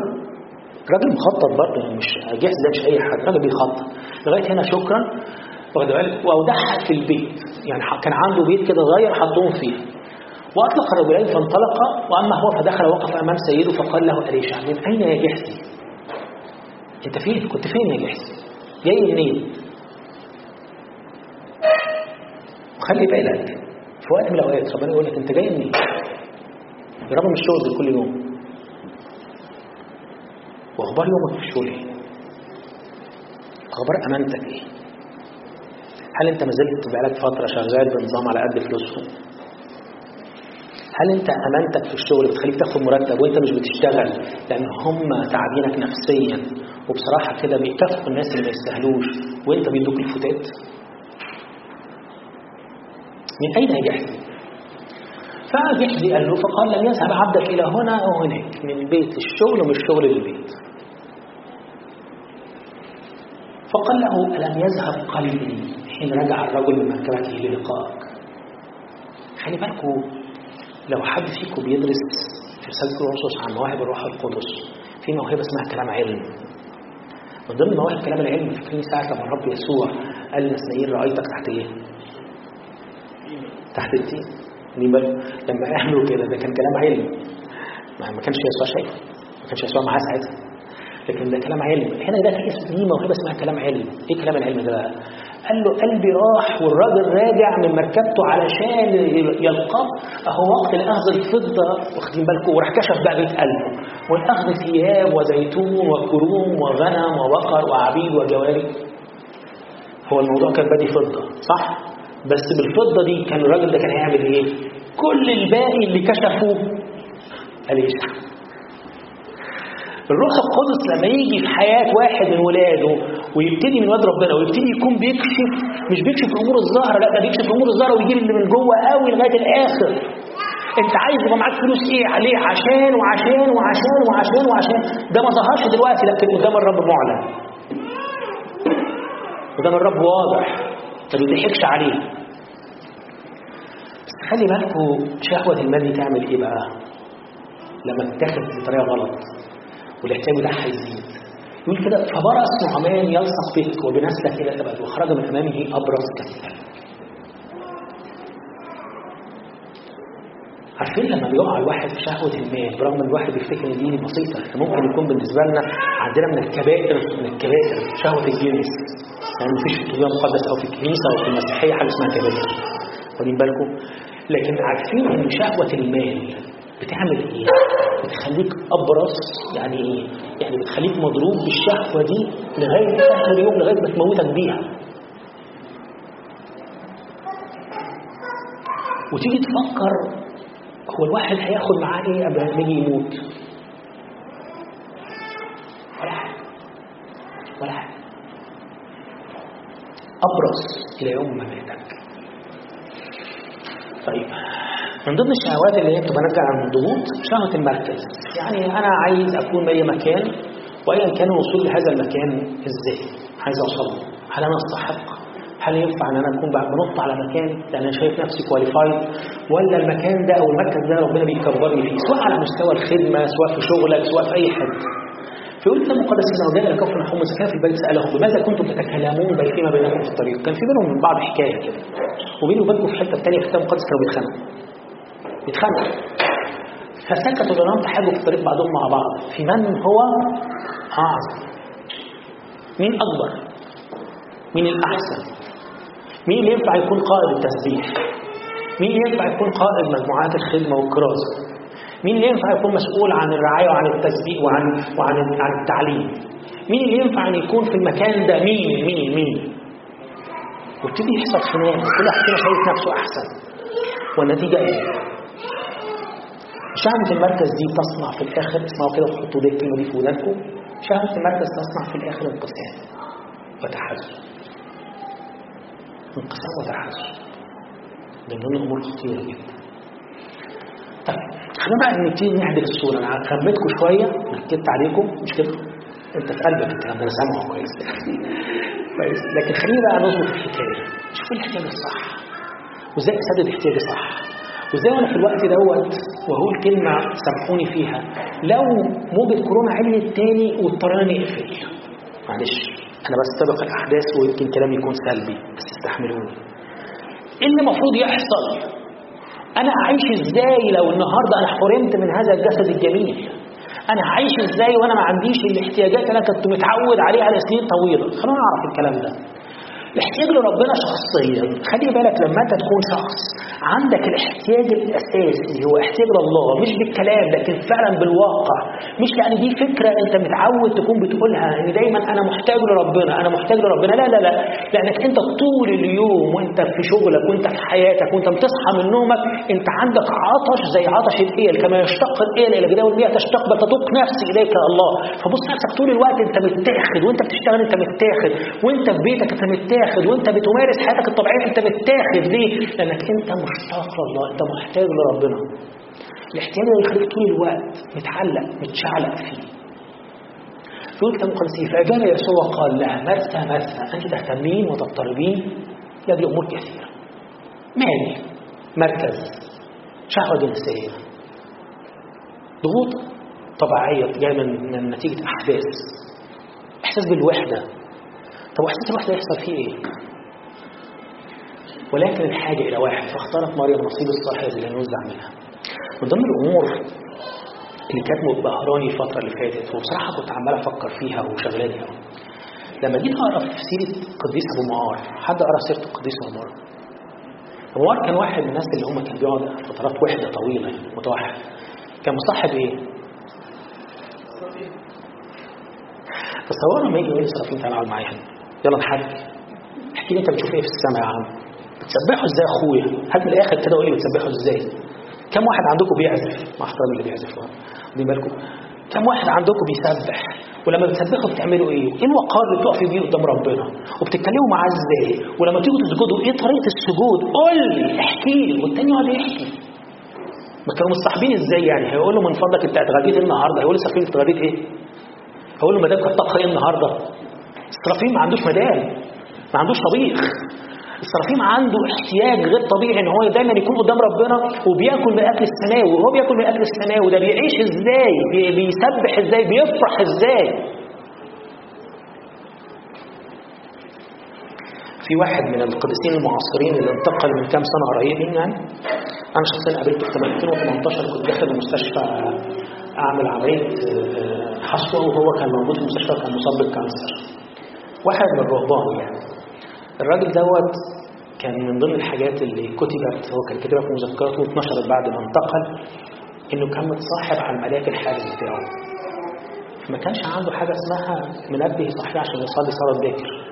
راجل مخطط برضه يعني مش جاهز ده مش أي حاجة راجل بيخطط. لغاية هنا شكرا. واخد بالك؟ وأودعها في البيت. يعني كان عنده بيت كده صغير حطهم فيه. وأطلق الرجلين فانطلقا وأما هو فدخل وقف أمام سيده فقال له اليشع من أين يا جحزي؟ انت فين؟ كنت فين يا جحزي؟ جاي منين؟ وخلي بالك في وقت من الأوقات ربنا يقول لك انت جاي منين؟ برغم من الشغل كل يوم وأخبار يومك في الشغل إيه؟ أخبار أمانتك إيه؟ هل أنت ما زلت بقالك فترة شغال بنظام على قد فلوسهم هل أنت أمانتك في الشغل بتخليك تاخد مرتب وأنت مش بتشتغل لأن هم تعبينك نفسيا وبصراحة كده بيكافئوا الناس اللي ما يستاهلوش وانت بيدوك الفتات. من أين يجحدي فجحدي قال له فقال لن يذهب عبدك إلى هنا أو هناك من بيت الشغل ومن الشغل للبيت فقال له ألم يذهب قلبي حين رجع الرجل من مركبته للقائك خلي بالكم لو حد فيكم بيدرس في رسالة كورنثوس عن مواهب الروح القدس في موهبة اسمها كلام علم. من ضمن مواهب كلام العلم فاكرين ساعة لما الرب يسوع قال لنسنائيل رأيتك تحت إيه؟ تحت التين لما عملوا كده ده كان كلام علم. ما كانش يسوع شايفه ما كانش يسوع معاه ساعتها. لكن ده كلام علم. هنا ده في اسم دي موهبه اسمها كلام علم. إيه كلام العلم ده؟ بقى قال له قلبي راح والراجل راجع من مركبته علشان يلقاه. أهو وقت الأخذ الفضة واخدين بالكم؟ وراح كشف بقى بيت قلبه. والأخذ ثياب وزيتون وكروم وغنم وبقر وعبيد وجواري. هو الموضوع كان بادي فضة صح؟ بس بالفضة دي كان الراجل ده كان هيعمل إيه؟ كل الباقي اللي كشفوه. قال يشحن الروح القدس لما يجي في حياة واحد من ولاده ويبتدي من واد ربنا ويبتدي يكون بيكشف مش بيكشف الأمور الظاهرة لا ده بيكشف الأمور الظاهرة ويجيب اللي من جوه قوي لغاية الآخر. أنت عايز يبقى معاك فلوس إيه؟ عليه عشان وعشان وعشان وعشان وعشان. ده ما ظهرش دلوقتي لكن قدام الرب معلن. قدام الرب واضح. ما بيضحكش عليه. بس خلي بالكوا شهوة المال تعمل إيه بقى؟ لما تتاخد بطريقة غلط. والاحتياج بتاعها يزيد يقول كده فبرأ نعمان يلصق بك وبنسلك إلى الأبد وخرج من أمامه أبرز كالثلج عارفين لما بيقع الواحد في شهوة المال برغم إن الواحد بيفتكر إن دي بسيطة ممكن يكون بالنسبة لنا عندنا من الكبائر من الكبائر شهوة الجنس يعني مفيش في الكتاب المقدس أو في الكنيسة أو في المسيحية حاجة اسمها كبائر. واخدين بالكم؟ لكن عارفين إن شهوة المال بتعمل إيه؟ بتخليك ابرص يعني إيه؟ يعني بتخليك مضروب بالشهوة دي لغاية آخر اليوم لغاية ما تموتك بيها. وتيجي تفكر هو الواحد هياخد معاه إيه قبل ما يجي يموت؟ ولا حاجة. ولا حاجة. أبرز إلى يوم مماتك طيب. من ضمن الشهوات اللي هي بتبقى ناتجة عن الضغوط شهوة المركز. يعني أنا عايز أكون اي مكان وايا كان الوصول لهذا المكان إزاي؟ عايز أوصل له. هل أنا أستحق؟ هل ينفع إن أنا أكون بنط على مكان لأن أنا شايف نفسي كواليفايد ولا المكان ده أو المركز ده ربنا بيكبرني فيه سواء على مستوى الخدمة سواء في شغلك سواء في أي حتة فيقول الكتاب المقدس إنه جاء إلى كفر نحوم زكاة في البيت سالهم بماذا كنتم تتكلمون بين فيما بينكم في الطريق؟ كان في بينهم بعض حكاية كده. وبيني وبينكم في حتة ثانية في الكتاب المقدس كانوا بيتخانقوا. بيتخانقوا فسكتوا لانهم تحاجوا في الطريق بعضهم مع بعض. في من هو؟ أعظم. مين أكبر؟ مين الأحسن؟ مين ينفع يكون قائد التسبيح؟ مين ينفع يكون قائد مجموعات الخدمة والكراسة؟ مين اللي ينفع يكون مسؤول عن الرعاية وعن التسبيح وعن وعن عن التعليم؟ مين اللي ينفع إن يكون في المكان ده؟ مين؟ مين؟ مين؟ وابتدي يحصل خناق كل واحد فينا شايف نفسه أحسن. والنتيجة إيه؟ شهادة المركز دي تصنع في الآخر اسمعوا كده وحطوا دي الكلمة دي في ودانكم شهادة المركز تصنع في الآخر انقسام وتحزن انقسام وتحزن ده من الأمور خطيره جدا. طيب خلينا بقى نبتدي نعدل الصورة. أنا خمتكم شوية نكدت عليكم مش كده؟ أنت في قلبك الكلام ده أنا سامعه كويس. كويس. لكن خلينا بقى نظبط الحكاية. شوف الاحتياج الصح. وإزاي اسدد احتياجي صح. وازاي وأنا في الوقت دوت وهقول كلمه سامحوني فيها لو موجة كورونا عليت تاني واضطرينا نقفل. معلش أنا بستبق الأحداث ويمكن كلامي يكون سلبي بس استحملوني. إيه اللي المفروض يحصل؟ أنا اعيش إزاي لو النهارده أنا حرمت من هذا الجسد الجميل؟ أنا هعيش إزاي وأنا ما عنديش الاحتياجات اللي أنا كنت متعود عليها لسنين طويلة؟ خلونا نعرف الكلام ده. الاحتياج لربنا شخصيا. خلي بالك لما أنت تكون شخص عندك الاحتياج الأساسي هو احتياج لله مش بالكلام لكن فعلا بالواقع. مش يعني دي فكرة أنت متعود تكون بتقولها إن دايما أنا محتاج لربنا أنا محتاج لربنا. لا لا لا. لأنك أنت طول اليوم وأنت في شغلك وأنت في حياتك وأنت بتصحى من نومك أنت عندك عطش زي عطش الإيل كما يشتق الإيل إلى جداول المياه تشتق بتطوق نفسي إليك يا الله. فبص نفسك طول الوقت أنت متاخد وأنت بتشتغل أنت متاخد وأنت في بيتك أنت متاخد. متاخد وانت بتمارس حياتك الطبيعية انت متاخد ليه؟ لأنك انت مشتاق لله انت محتاج لربنا. الاحتياج ده يخليك طول الوقت متعلق متشعلق فيه. الكتاب المقدس فاجاب يسوع وقال لها مرثى مرثى أنت تهتمين وتضطربين لاجل أمور كثيرة. مال مركز شهوة جنسيه ضغوط طبيعية جاية من من نتيجة أحداث إحساس بالوحدة طب واحساس الوحده يحصل فيه إيه؟ ولكن الحاجة إلى واحد فاختارت مريم نصيب الصالح الذي لا ينزع منها. من ضمن الأمور اللي كانت مبهراني الفترة اللي فاتت وبصراحة كنت عمال أفكر فيها وشغلاني قوي. لما جيت أقرأ في سيرة القديس أبو معار، حد قرأ سيرة القديس أبو معار؟ أبو معار كان واحد من الناس اللي هم كان بيقعد فترات وحدة طويلة متوحد. كان مصاحب إيه؟ تصوروا لما يجي يقول لي تعالى أقعد معايا هنا يلا نحكي احكي لي انت بتشوف إيه في السماء يا عم؟ بتسبحوا إزاي يا اخويا؟ هات من الآخر كده قول لي بتسبحوا إزاي. كم واحد عندكم بيعزف؟ مع احترامي اللي بيعزف واخدين بالكم. كم واحد عندكم بيسبح؟ ولما بتسبحوا بتعملوا إيه؟ إيه الوقار اللي بتقفوا بيه قدام ربنا؟ وبتتكلموا معاه إزاي؟ ولما تيجوا تسجدوا إيه طريقة السجود؟ قول لي احكي لي. والتاني يقعد يحكي. ما كانوا مصاحبين إزاي يعني؟ هيقول له من فضلك انت اتغديت إيه النهارده؟ هيقول له سفينة اتغديت إيه؟ هيقول له مدام كانت طبخة إيه النهارده؟ السرافيل ما عندوش مدام ما عندوش طبيخ. السرافيم عنده احتياج غير طبيعي إن هو دايما يكون قدام ربنا وبياكل من الاكل السماوي وهو بياكل من الاكل السماوي ده بيعيش إزاي؟ بي- بيسبح إزاي؟ بيفرح إزاي؟ في واحد من القديسين المعاصرين اللي انتقل من كام سنة قريبين يعني أنا شخصيا قابلته في 2018 كنت داخل المستشفى أعمل عملية آه، حصوه وهو كان موجود في المستشفى وكان مصاب بال cancer. واحد من الرهبان يعني. الراجل دوت كان من ضمن الحاجات اللي كتبت هو كان كتبها في مذكراته واتنشرت بعد ما انتقل إنه كان متصاحب على الملاك الحارس بتاعه. ما كانش عنده حاجة اسمها منبه يصحيه عشان يصلي صلاة باكر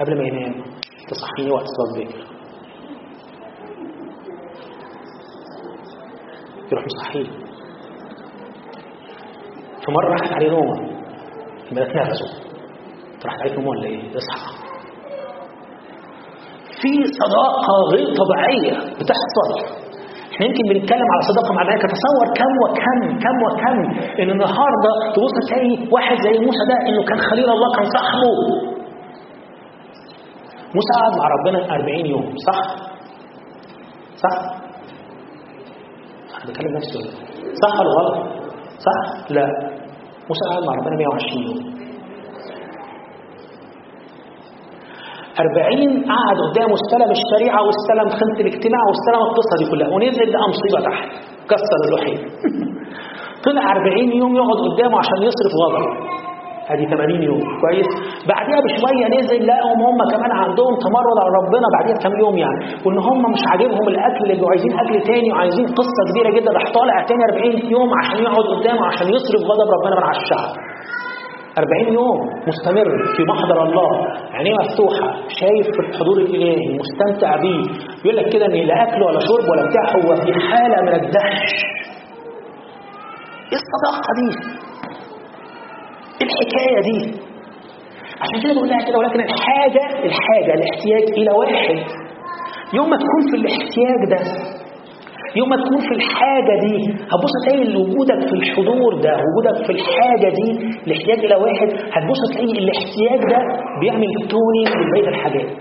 قبل ما ينام تصحيني وقت صلاة باكر يروح مصحيه. في مرة راحت عليه نومه الملاك نرفزه. عليك نوم ولا إيه؟ اصحى في صداقة غير طبيعية بتحصل إحنا يمكن بنتكلم على صداقة مع الملائكة تصور كم وكم كم وكم إن النهاردة تبص تلاقي واحد زي موسى ده إنه كان خليل الله كان صاحبه موسى قعد مع ربنا 40 يوم صح؟ صح؟ أنا بكلم نفسي؟ صح ولا غلط؟ صح؟ لا موسى قعد مع ربنا 120 يوم أربعين قعد قدامه استلم الشريعة واستلم خلة الاجتماع واستلم القصة دي كلها. ونزل لقى مصيبة تحت. كسر اللوحين طلع أربعين يوم يقعد قدامه عشان يصرف غضب. ادي 80 يوم. كويس؟ بعديها بشوية نزل لقاهم هم كمان عندهم تمرد على ربنا بعديها بكام يوم يعني. وإن هم مش عاجبهم الأكل اللي عايزين أكل تاني وعايزين قصة كبيرة جدا راح طالع تاني 40 يوم عشان يقعد قدامه عشان يصرف غضب ربنا من على الشعب. 40 يوم مستمر في محضر الله عينيه مفتوحة شايف في الحضور الإلهي مستمتع بيه يقول لك كده إن لا أكل ولا شرب ولا بتاع هو في حالة من الدهش إيه الصداقة دي؟ إيه الحكاية دي؟ عشان كده بقول لها كده ولكن الحاجة الحاجة الاحتياج إلى واحد يوم ما تكون في الاحتياج ده يوم ما تكون في الحاجة دي هتبص تلاقي وجودك في الحضور ده وجودك في الحاجة دي الاحتياج إلى واحد هتبص تلاقي الاحتياج ده بيعمل توني لبقية الحاجات.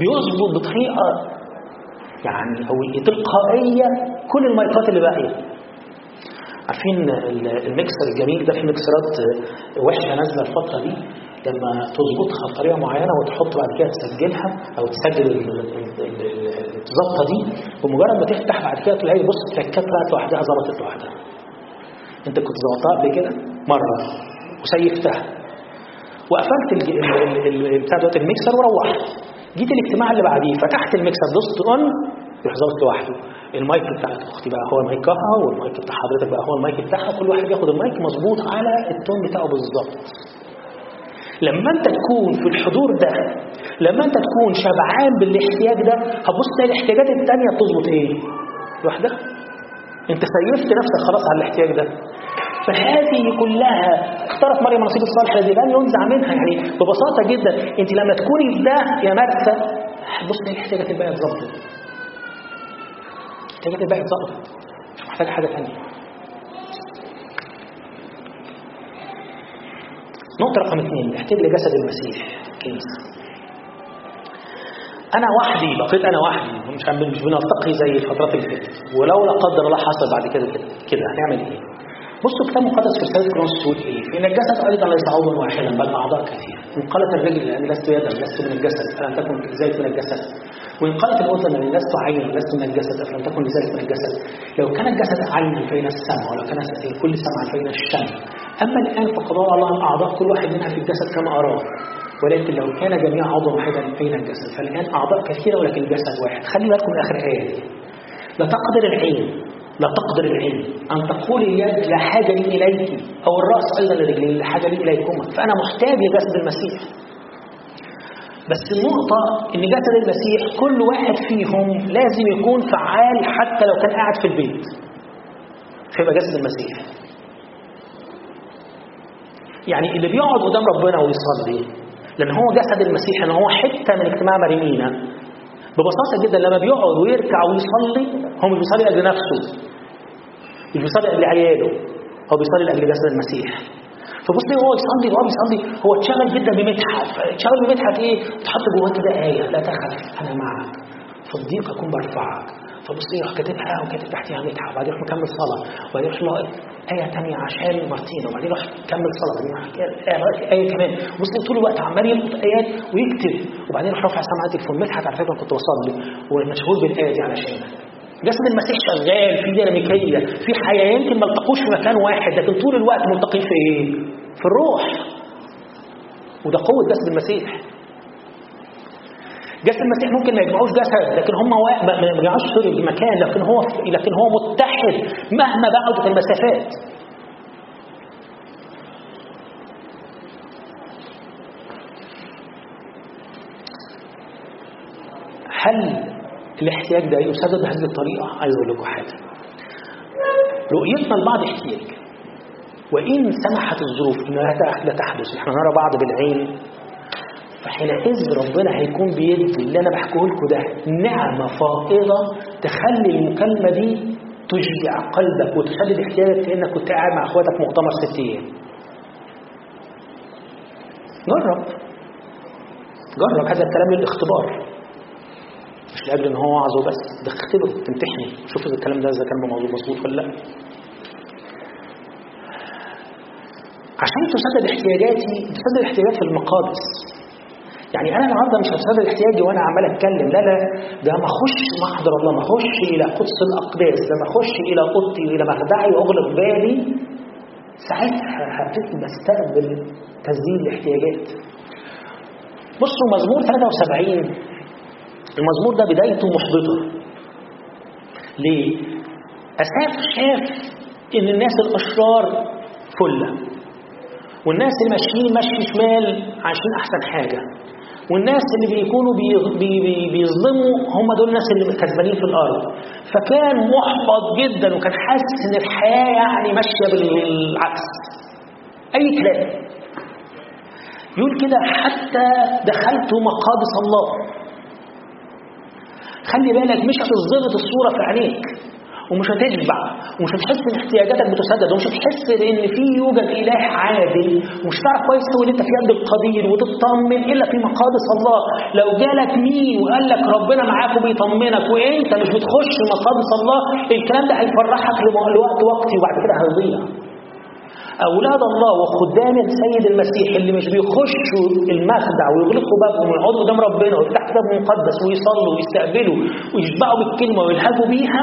بيظبط بطريقة يعني أو تلقائية كل المايكات اللي باقية. عارفين ال- الميكسر الجميل ده في ميكسرات وحشة نازلة الفترة دي لما تظبطها بطريقة معينة وتحط بعد كده تسجلها أو تسجل ال- ال- ال- الظبطة دي بمجرد ما تفتح بعد كده تلاقي بص التكات طلعت لوحدها ظبطت لوحدها. أنت كنت ظبطتها قبل كده؟ مرة. وسيفتها. وقفلت بتاع دوت الميكسر وروحت. جيت الاجتماع اللي بعديه فتحت الميكسر دوست on يروح ظابط لوحده. المايك بتاع أختي بقى هو مايكها والمايك بتاع حضرتك بقى هو المايك بتاعها كل واحد ياخد المايك مظبوط على ال tone بتاعه بالظبط. لما انت تكون في الحضور ده لما انت تكون شبعان بالاحتياج ده تلاقي الاحتياجات التانية بتظبط إيه لوحدها انت سيفت نفسك خلاص على الاحتياج ده. فهذه كلها اختارت مريم نصيب الصالح الذي لن ينزع منها. يعني ببساطة جدا انت لما تكوني في ده يا هتبص تلاقي الاحتياجات الباقية اتظبطت. الاحتياجات الباقية اتظبطت. مش محتاج حاجة تانية. نقطة رقم اثنين الاحتياج لجسد المسيح كنيسة أنا وحدي بقيت أنا وحدي مش مش بنلتقي زي الفترات اللي فاتت ولو لا قدر الله حصل بعد كده كده كده هنعمل إيه؟ بصوا الكتاب المقدس في رسالة كورنثوس تقول إيه؟ إن الجسد أيضا ليس عضوا واحدا بل أعضاء كثيرة إن قالت الرجل لأني لست يدا لست من الجسد فلم تكن لذلك من الجسد؟ وإن قالت الأذن لأني لست عينا لست من الجسد فلم تكن لذلك من الجسد؟ لو كان الجسد عينا فإن السمع ولو كان كل سمع فإن الشم أما الآن فقد الله الأعضاء كل واحد منها في الجسد كما أراه. ولكن لو كان جميع عضو واحدا فين الجسد فالآن أعضاء كثيرة ولكن الجسد واحد. خلي بالكم من آخر آية. لا تقدر العين. لا تقدر العين أن تقول اليد لا حاجة لي إليك. أو الرأس أيضا لرجلين لا حاجة لي إليكما. فأنا محتاج لجسد المسيح. بس النقطة إن جسد المسيح كل واحد فيهم لازم يكون فعال حتى لو كان قاعد في البيت. فيبقى جسد المسيح. يعني اللي بيقعد قدام ربنا ويصلي لأن هو جسد المسيح إن هو حتة من اجتماع مريمينا ببساطة جدا لما بيقعد ويركع ويصلي هو مش بيصلي لأجل نفسه. مش بيصلي لأجل عياله هو بيصلي لأجل جسد المسيح. فبص هو يصلي وهو بيصلي هو اتشغل جدا بمدحت اتشغل بمدحت إيه؟ تحط جواه كده آية لا تخف أنا معك. في الضيق أكون برفعك. فبص يروح كاتبها وكاتب تحتها مدحت وبعدين يروح مكمل صلاة. وبعدين يروح آية تانية عشان مارتين وبعدين يروح كمل صلاة. وبعدين آية, آية كمان. بص طول الوقت عمال يلقط آيات ويكتب. وبعدين يروح رافع سماعة التليفون مدحت على فكرة كنت بصلي. ومشهور بالآية دي علشان جسد المسيح شغال في ديناميكية في حياة يمكن ما التقوش في مكان واحد لكن طول الوقت ملتقين في إيه؟ في الروح. وده قوة جسد المسيح. جسد المسيح ممكن ما يجمعوش جسد لكن هم ما يجمعوش سوري مكان لكن هو لكن هو متحد مهما بعدت المسافات. هل الاحتياج ده يسدد بهذه الطريقة عايز أقول لكم حاجة. رؤيتنا لبعض احتياج وإن سمحت الظروف إنها لا تحدث إحنا نرى بعض بالعين فحينئذ ربنا هيكون بيدي اللي أنا بحكيه لكم ده نعمة فائضة تخلي المكالمة دي تشجع قلبك وتسدد احتياجك كأنك كنت قاعد مع أخواتك مؤتمر ست أيام. جرب. جرب هذا الكلام للاختبار. مش لاجل إن هو وعظه بس. ده اختبره تمتحني. شوف إذا الكلام ده إذا كان موضوع مظبوط ولا لأ. عشان تسدد احتياجاتي تسدد احتياجات في المقادس يعني أنا النهارده مش هسدد احتياجي وأنا عمال أتكلم. لا لا. ده ما أخش محضر الله ما أخش إلى قدس الأقداس. ده ما أخش إلى أوضتي إلى مخدعي وأغلق بالي ساعتها هبتدي بستقبل تسديد الاحتياجات. بصوا مزمور 73 المزمور ده بدايته محبطة. ليه؟ أساف شاف إن الناس الأشرار فلة. والناس اللي ماشيين مشي شمال عايشين أحسن حاجة. والناس اللي بيكونوا بي بي بي بيظلموا هم دول الناس اللي كسبانين في الأرض. فكان محبط جدا وكان حاسس إن الحياة يعني ماشية بالعكس. أي كلام. يقول كده حتى دخلت مقادس الله. خلي بالك مش هتظبط الصورة في عينيك ومش هتشبع ومش هتحس إن احتياجاتك بتسدد ومش هتحس إن في يوجد إله عادل ومش هتعرف كويس قوي إن أنت في يد القدير وتطمن إلا في مقادس الله. لو جالك مين وقال لك ربنا معاك وبيطمنك وأنت مش بتخش مقادس الله الكلام ده هيفرحك لوقت وقتي وبعد كده هيضيع. أولاد الله وخدام السيد المسيح اللي مش بيخشوا المخدع ويغلقوا بابهم ويقعدوا قدام ربنا ويفتحوا كتاب مقدس ويصلوا ويستقبلوا ويشبعوا بالكلمة ويلهجوا بيها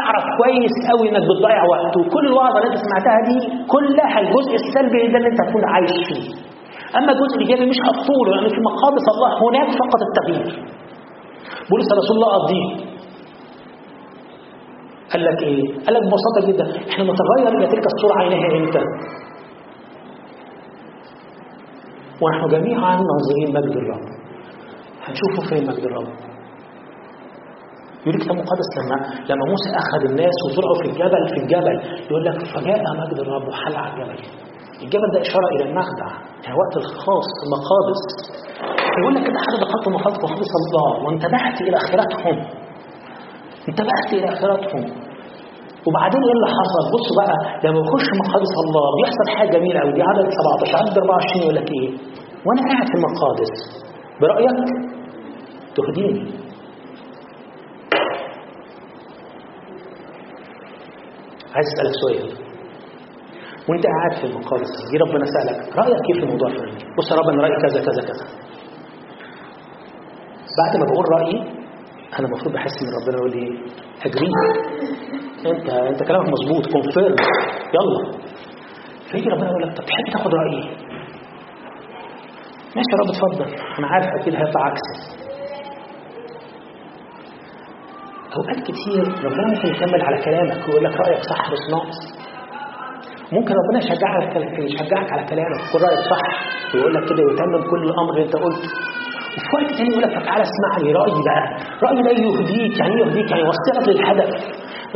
اعرف كويس قوي إنك بتضيع وقت. وكل الوعظة اللي أنت سمعتها دي كلها الجزء السلبي ده اللي أنت هتكون عايش فيه. أما الجزء الإيجابي مش هتطوله لأن في مقادس الله هناك فقط التغيير. بولس رسول الله قضيه. قال لك إيه؟ قال لك ببساطة جدا إحنا نتغير إلى تلك الصورة عينها إمتى؟ ونحن جميعا ناظرين مجد الرب. هنشوفه فين مجد الرب؟ يقول لك مقدس لما لما موسى أخذ الناس وطلعوا في الجبل في الجبل يقول لك فجاء مجد الرب وحل على الجبل. الجبل ده إشارة إلى المخدع يعني وقت الخاص المقادس فيقول لك كده حاجة دخلت مخاطب مقادس الله وانتبهت إلى آخرتهم. انتبهت إلى آخرتهم. وبعدين إيه اللي حصل؟ بصوا بقى لما يخش مقادس الله بيحصل حاجة جميلة قوي دي عدد 17 عدد 24 يقول لك إيه؟ وأنا قاعد في المقادس برأيك؟ تهديني عايز أسألك سؤال. وأنت قاعد في المقادس دي ربنا سألك رأيك إيه في الموضوع الفلاني بص يا رب أنا رأيي كذا كذا كذا. بعد ما بقول رأيي أنا المفروض بحس إن ربنا يقول لي أجري. أنت أنت كلامك مظبوط كونفيرم يلا. فيجي ربنا يقول لك طب تحب تاخد رأيي؟ ماشي يا رب اتفضل. أنا عارف أكيد هيطلع عكسي أوقات كتير ربنا ممكن يكمل على كلامك ويقول لك رأيك صح بس ناقص ممكن ربنا يشجعك يشجعك على كلامك يكون رأيك صح ويقول لك كده ويتمم كل الأمر اللي أنت قلته. وفي وقت تاني يقول لك تعالى اسمعني رأيي بقى. رأيي ده يهديك يعني إيه يهديك يعني يوصلك للهدف.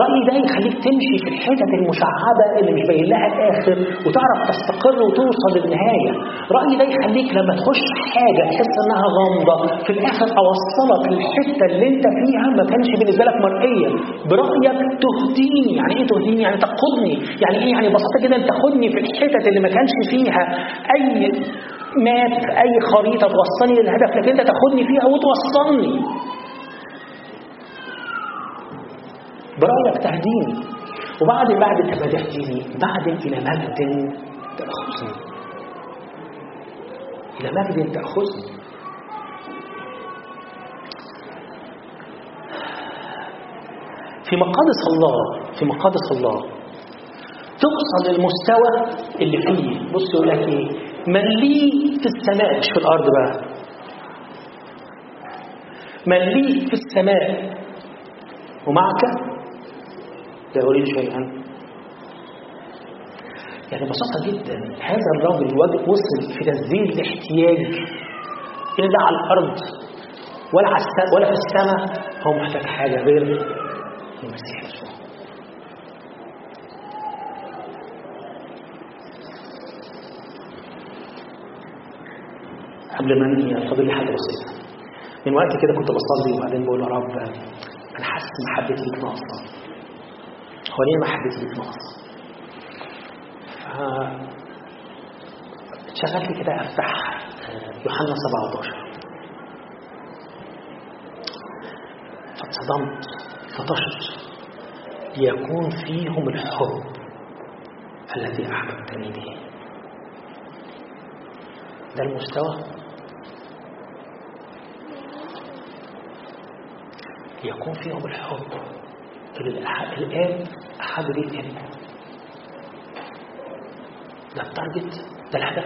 رأيي ده يخليك تمشي في الحتت المشعبة اللي مش باين لها الآخر وتعرف تستقر وتوصل للنهاية. رأيي ده يخليك لما تخش حاجة تحس إنها غامضة في الآخر أوصلك للحتة اللي أنت فيها ما كانش بالنسبة لك مرئية. برأيك تهديني. يعني إيه تهديني؟ يعني تقودني. يعني إيه؟ يعني ببساطة كده تاخدني في الحتت اللي ما كانش فيها أي ماب أي خريطة توصلني للهدف لكن أنت تاخدني فيها وتوصلني. برأيك تهديني وبعد بعد ما تهديني بعد إلى مجد تأخذني إلى مجد تأخذني في مقادس الله في مقادس الله توصل للمستوى اللي فيه. بص يقول لك إيه؟ من لي في السماء. مش في الأرض بقى. من لي في السماء. ومعك لا أريد شيئا. يعني ببساطة جدا هذا الرجل وصل في تسديد الاحتياج إلا على الأرض ولا على ولا في السماء. هو محتاج حاجة غير المسيح يسوع. قبل ما انهي فاضل لي حاجة بسيطة. من وقت كده كنت بصلي وبعدين بقول يا رب أنا حاسس محبتي ليك ناقصة. ليه محبتي ليك ناقصه اتشغلت كده أفتح يوحنا 17 فاتصدمت. فطشت ليكون فيهم الحب الذي أحببتني به. ده المستوى؟ يكون فيهم الحب الآن أحد ليه الابن ده التارجت ده الهدف.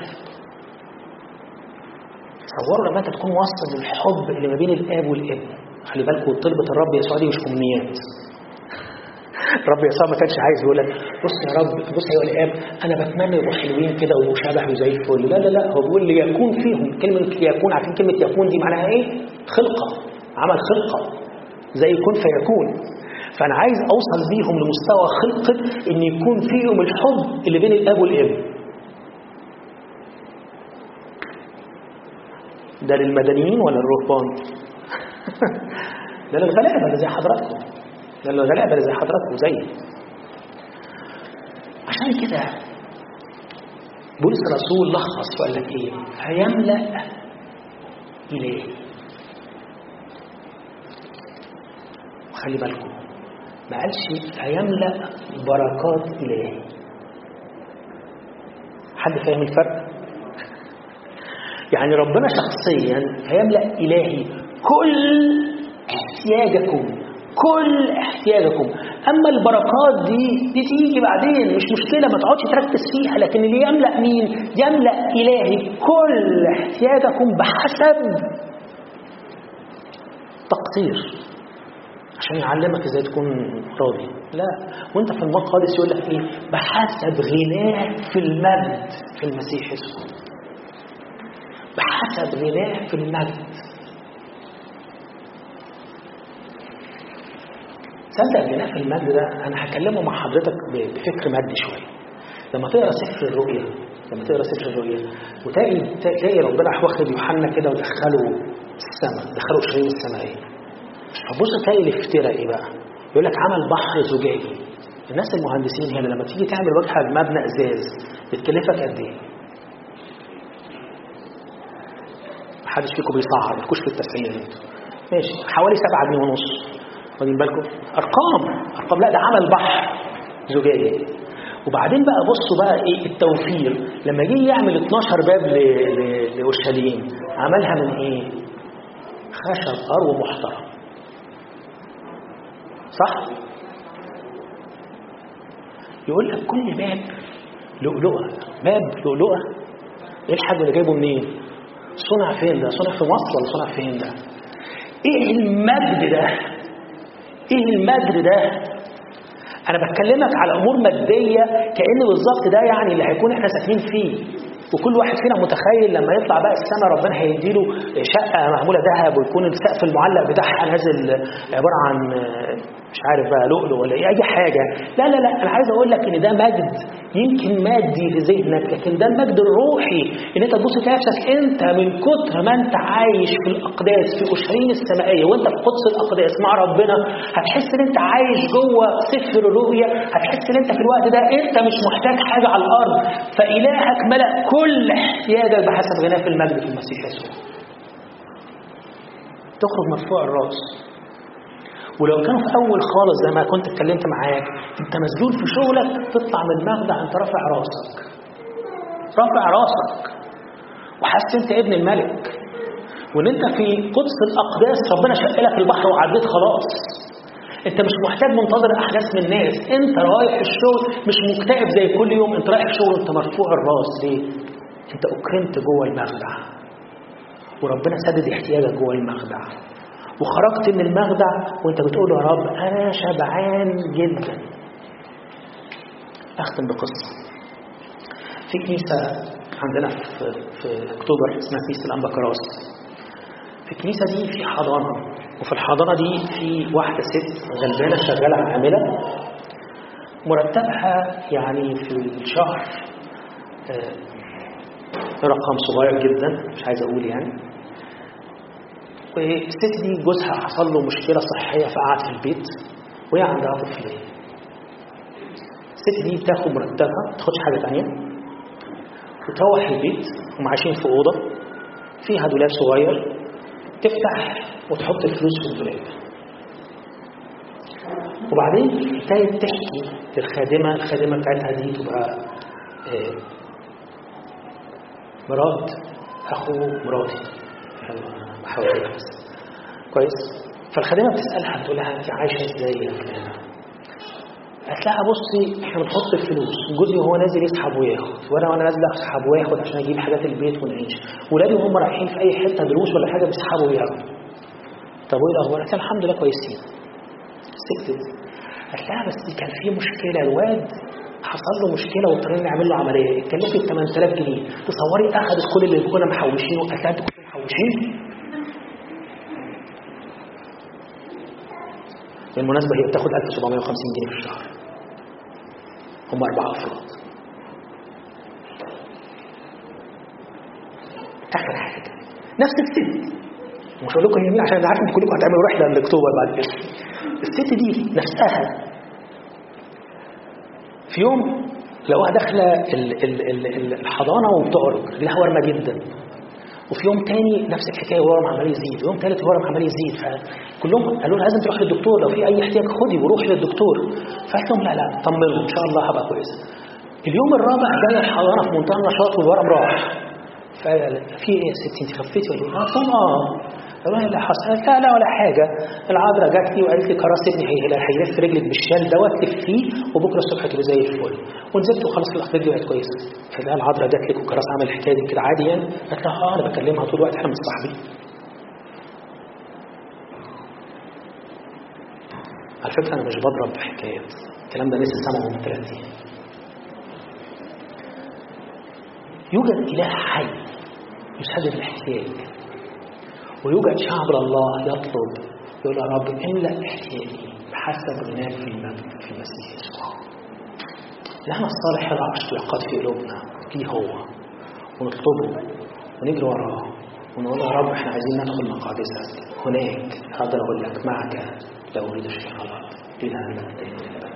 تصوروا لما أنت تكون واصل للحب اللي ما بين الآب والابن. خلي بالكم طلبة الرب يسوع دي مش أمنيات. الرب يسوع ما كانش عايز يقول لك بص يا رب بص يا الآب أنا بتمنى يبقوا حلوين كده وشبه وزي الفل. لا لا لا هو بيقول ليكون فيهم كلمة يكون عارفين كلمة يكون دي معناها إيه؟ خلقة عمل خلقة زي كن فيكون. فأنا عايز أوصل بيهم لمستوى خلقة إن يكون فيهم الحب اللي بين الأب والابن. ده للمدنيين ولا الرهبان؟ ده للغلابة اللي زي حضراتكم. ده للغلابة اللي زي حضراتكم زي. عشان كده بولس الرسول لخص وقال لك إيه؟ فيملأ إليه خلي بالكم. ما قالش هيملأ بركات إلهي حد فاهم الفرق؟ يعني ربنا شخصيا هيملأ إلهي كل احتياجكم كل احتياجكم أما البركات دي دي تيجي بعدين مش مشكلة ما تقعدش تركز فيها لكن اللي يملأ مين؟ يملأ إلهي كل احتياجكم بحسب تقدير عشان يعلمك إزاي تكون راضي. لا وأنت في المقادس يقول لك إيه؟ بحسب غناه في المجد في المسيح يسوع. بحسب غناه في المجد. تصدق غناه في المجد ده أنا هكلمه مع حضرتك بفكر مادي شوية. لما تقرأ سفر الرؤيا لما تقرأ سفر الرؤيا وتلاقي تلاقي ربنا واخد يوحنا كده ودخله السماء دخله شرير السماويه فبص تلاقي الافتراء إيه بقى؟ يقول لك عمل بحر زجاجي. الناس المهندسين هنا لما تيجي تعمل واجهة بمبنى إزاز بتكلفك قد إيه؟ محدش فيكم بيصعب ما تكونش في التسعير ماشي حوالي 7 جنيه ونص. واخدين بالكم؟ أرقام أرقام لا ده عمل بحر زجاجي. وبعدين بقى بصوا بقى إيه التوفير. لما جه يعمل 12 باب لأورشليم عملها من إيه؟ خشب ارو محترم صح؟ يقول لك كل باب لؤلؤه باب لؤلؤه إيه الحاجة اللي جايبه منين؟ صنع فين ده؟ صنع في مصر ولا صنع فين ده؟ إيه المجد ده؟ إيه المجد ده؟ أنا بكلمك على أمور مادية كأن بالظبط ده يعني اللي هيكون إحنا ساكنين فيه. وكل واحد فينا متخيل لما يطلع بقى السماء ربنا هيديله شقة معمولة ذهب ويكون السقف المعلق بتاعها نازل عبارة عن مش عارف بقى لؤلؤ ولا إيه أي حاجة. لا لا لا أنا عايز أقول لك إن ده مجد يمكن مادي في ذهنك لكن ده المجد الروحي. إن أنت تبص تلاقي نفسك أنت من كتر ما أنت عايش في الأقداس في اشرين السمائيه وأنت في قدس الأقداس مع ربنا هتحس إن أنت عايش جوه سفر الرؤيا هتحس إن أنت في الوقت ده أنت مش محتاج حاجة على الأرض. فإلهك ملأ كل احتياجك بحسب غناه في المجد في المسيح يسوع. تخرج مرفوع الرأس. ولو كانوا في أول خالص زي ما كنت اتكلمت معاك أنت مسجون في شغلك تطلع من المخدع انت رافع راسك. رافع راسك. وحاسس أنت ابن الملك. وإن أنت في قدس الأقداس ربنا شق لك البحر وعديت خلاص. أنت مش محتاج منتظر أحداث من الناس. أنت رايح الشغل مش مكتئب زي كل يوم. أنت رايح الشغل انت مرفوع الراس. ليه؟ أنت أكرمت جوه المخدع وربنا سدد احتياجك جوه المخدع وخرجت من المخدع وانت بتقول يا رب أنا شبعان جدا. أختم بقصة. في كنيسة عندنا في في أكتوبر اسمها كنيسة الانبكراس في الكنيسة دي في حضانة. وفي الحضانة دي في واحدة ست غلبانة شغالة عاملة. مرتبها يعني في الشهر رقم صغير جدا مش عايز أقول يعني. والست دي جوزها حصل له مشكلة صحية فقعد في البيت وهي عندها طفلين الست دي بتاخد مرتبها ما تاخدش حاجة تانية وتروح البيت هم عايشين في أوضة فيها دولاب صغير تفتح وتحط الفلوس في الدولاب. وبعدين ابتدت تحكي للخادمة الخادمة بتاعتها دي تبقى مرات أخو مراتي. بحاول بس كويس؟ فالخادمة بتسالها بتقول لها أنت عايشة إزاي يا قالت لها بصي إحنا بنحط الفلوس. جوزي وهو نازل يسحب وياخد وأنا وأنا نازل اسحب واخد عشان أجيب حاجات البيت ونعيش. ولادي وهم رايحين في أي حتة دروس ولا حاجة بيسحبوا وياخدوا طب وإيه الأخبار؟ قالت الحمد لله كويسين. دي قالت لها بس كان في مشكلة الواد حصل له مشكلة واضطرينا نعمل له عملية. اتكلفت 8000 جنيه. تصوري أخذت كل اللي كنا محوشينه قالت لها أنتوا كنتوا محوشين. بالمناسبة هي بتاخد 1750 جنيه في الشهر. هم أربعة أفراد. آخر حاجة نفس الست مش هقول لكم هي مين عشان أنا عارف إن كلكم هتعملوا رحلة لأكتوبر بعد كده. الست دي نفسها في يوم لقوها داخلة الحضانة وبتعرج رجلها ورمة جدا. وفي يوم تاني نفس الحكاية الورم عمال يزيد ويوم ثالث الورم عمال يزيد فكلهم قالوا لها لازم تروح للدكتور لو في أي احتياج خدي وروحي للدكتور. فقالت لهم لا لا طمنوا إن شاء الله هبقى كويسه اليوم الرابع جاية الحضانة في منتهى النشاط والورم راح. ففي إيه يا ستي انت خفيتي ولا لهم آه قالوا لها اللي حصل لا لا ولا حاجة. العذراء جات لي وقالت لي كراس ابني هيلف رجلك بالشال دوت لفيه وبكرة الصبح تبقى زي الفل. ونزلت وخلاص رجلي بقت كويسة. فده العذراء جات لك وكراس عمل الحكاية دي كده عادي يعني قالت لها آه أنا بكلمها طول الوقت إحنا متصاحبين على فكرة أنا مش بضرب بحكايات الكلام ده لسه سامعه من ثلاث أيام يوجد إله حي يسدد الاحتياج ويوجد شعب الله يطلب يقول يا رب املأ احتياجي بحسب غناك في المجد في المسيح يسوع. لنا الصالح يضع اشتياقات في قلوبنا ليه هو. ونطلبه ونجري وراه ونقول يا رب إحنا عايزين ندخل مقادسك هناك أقدر أقول لك معك لا اريد شيء غلط إلى تنتهي إلى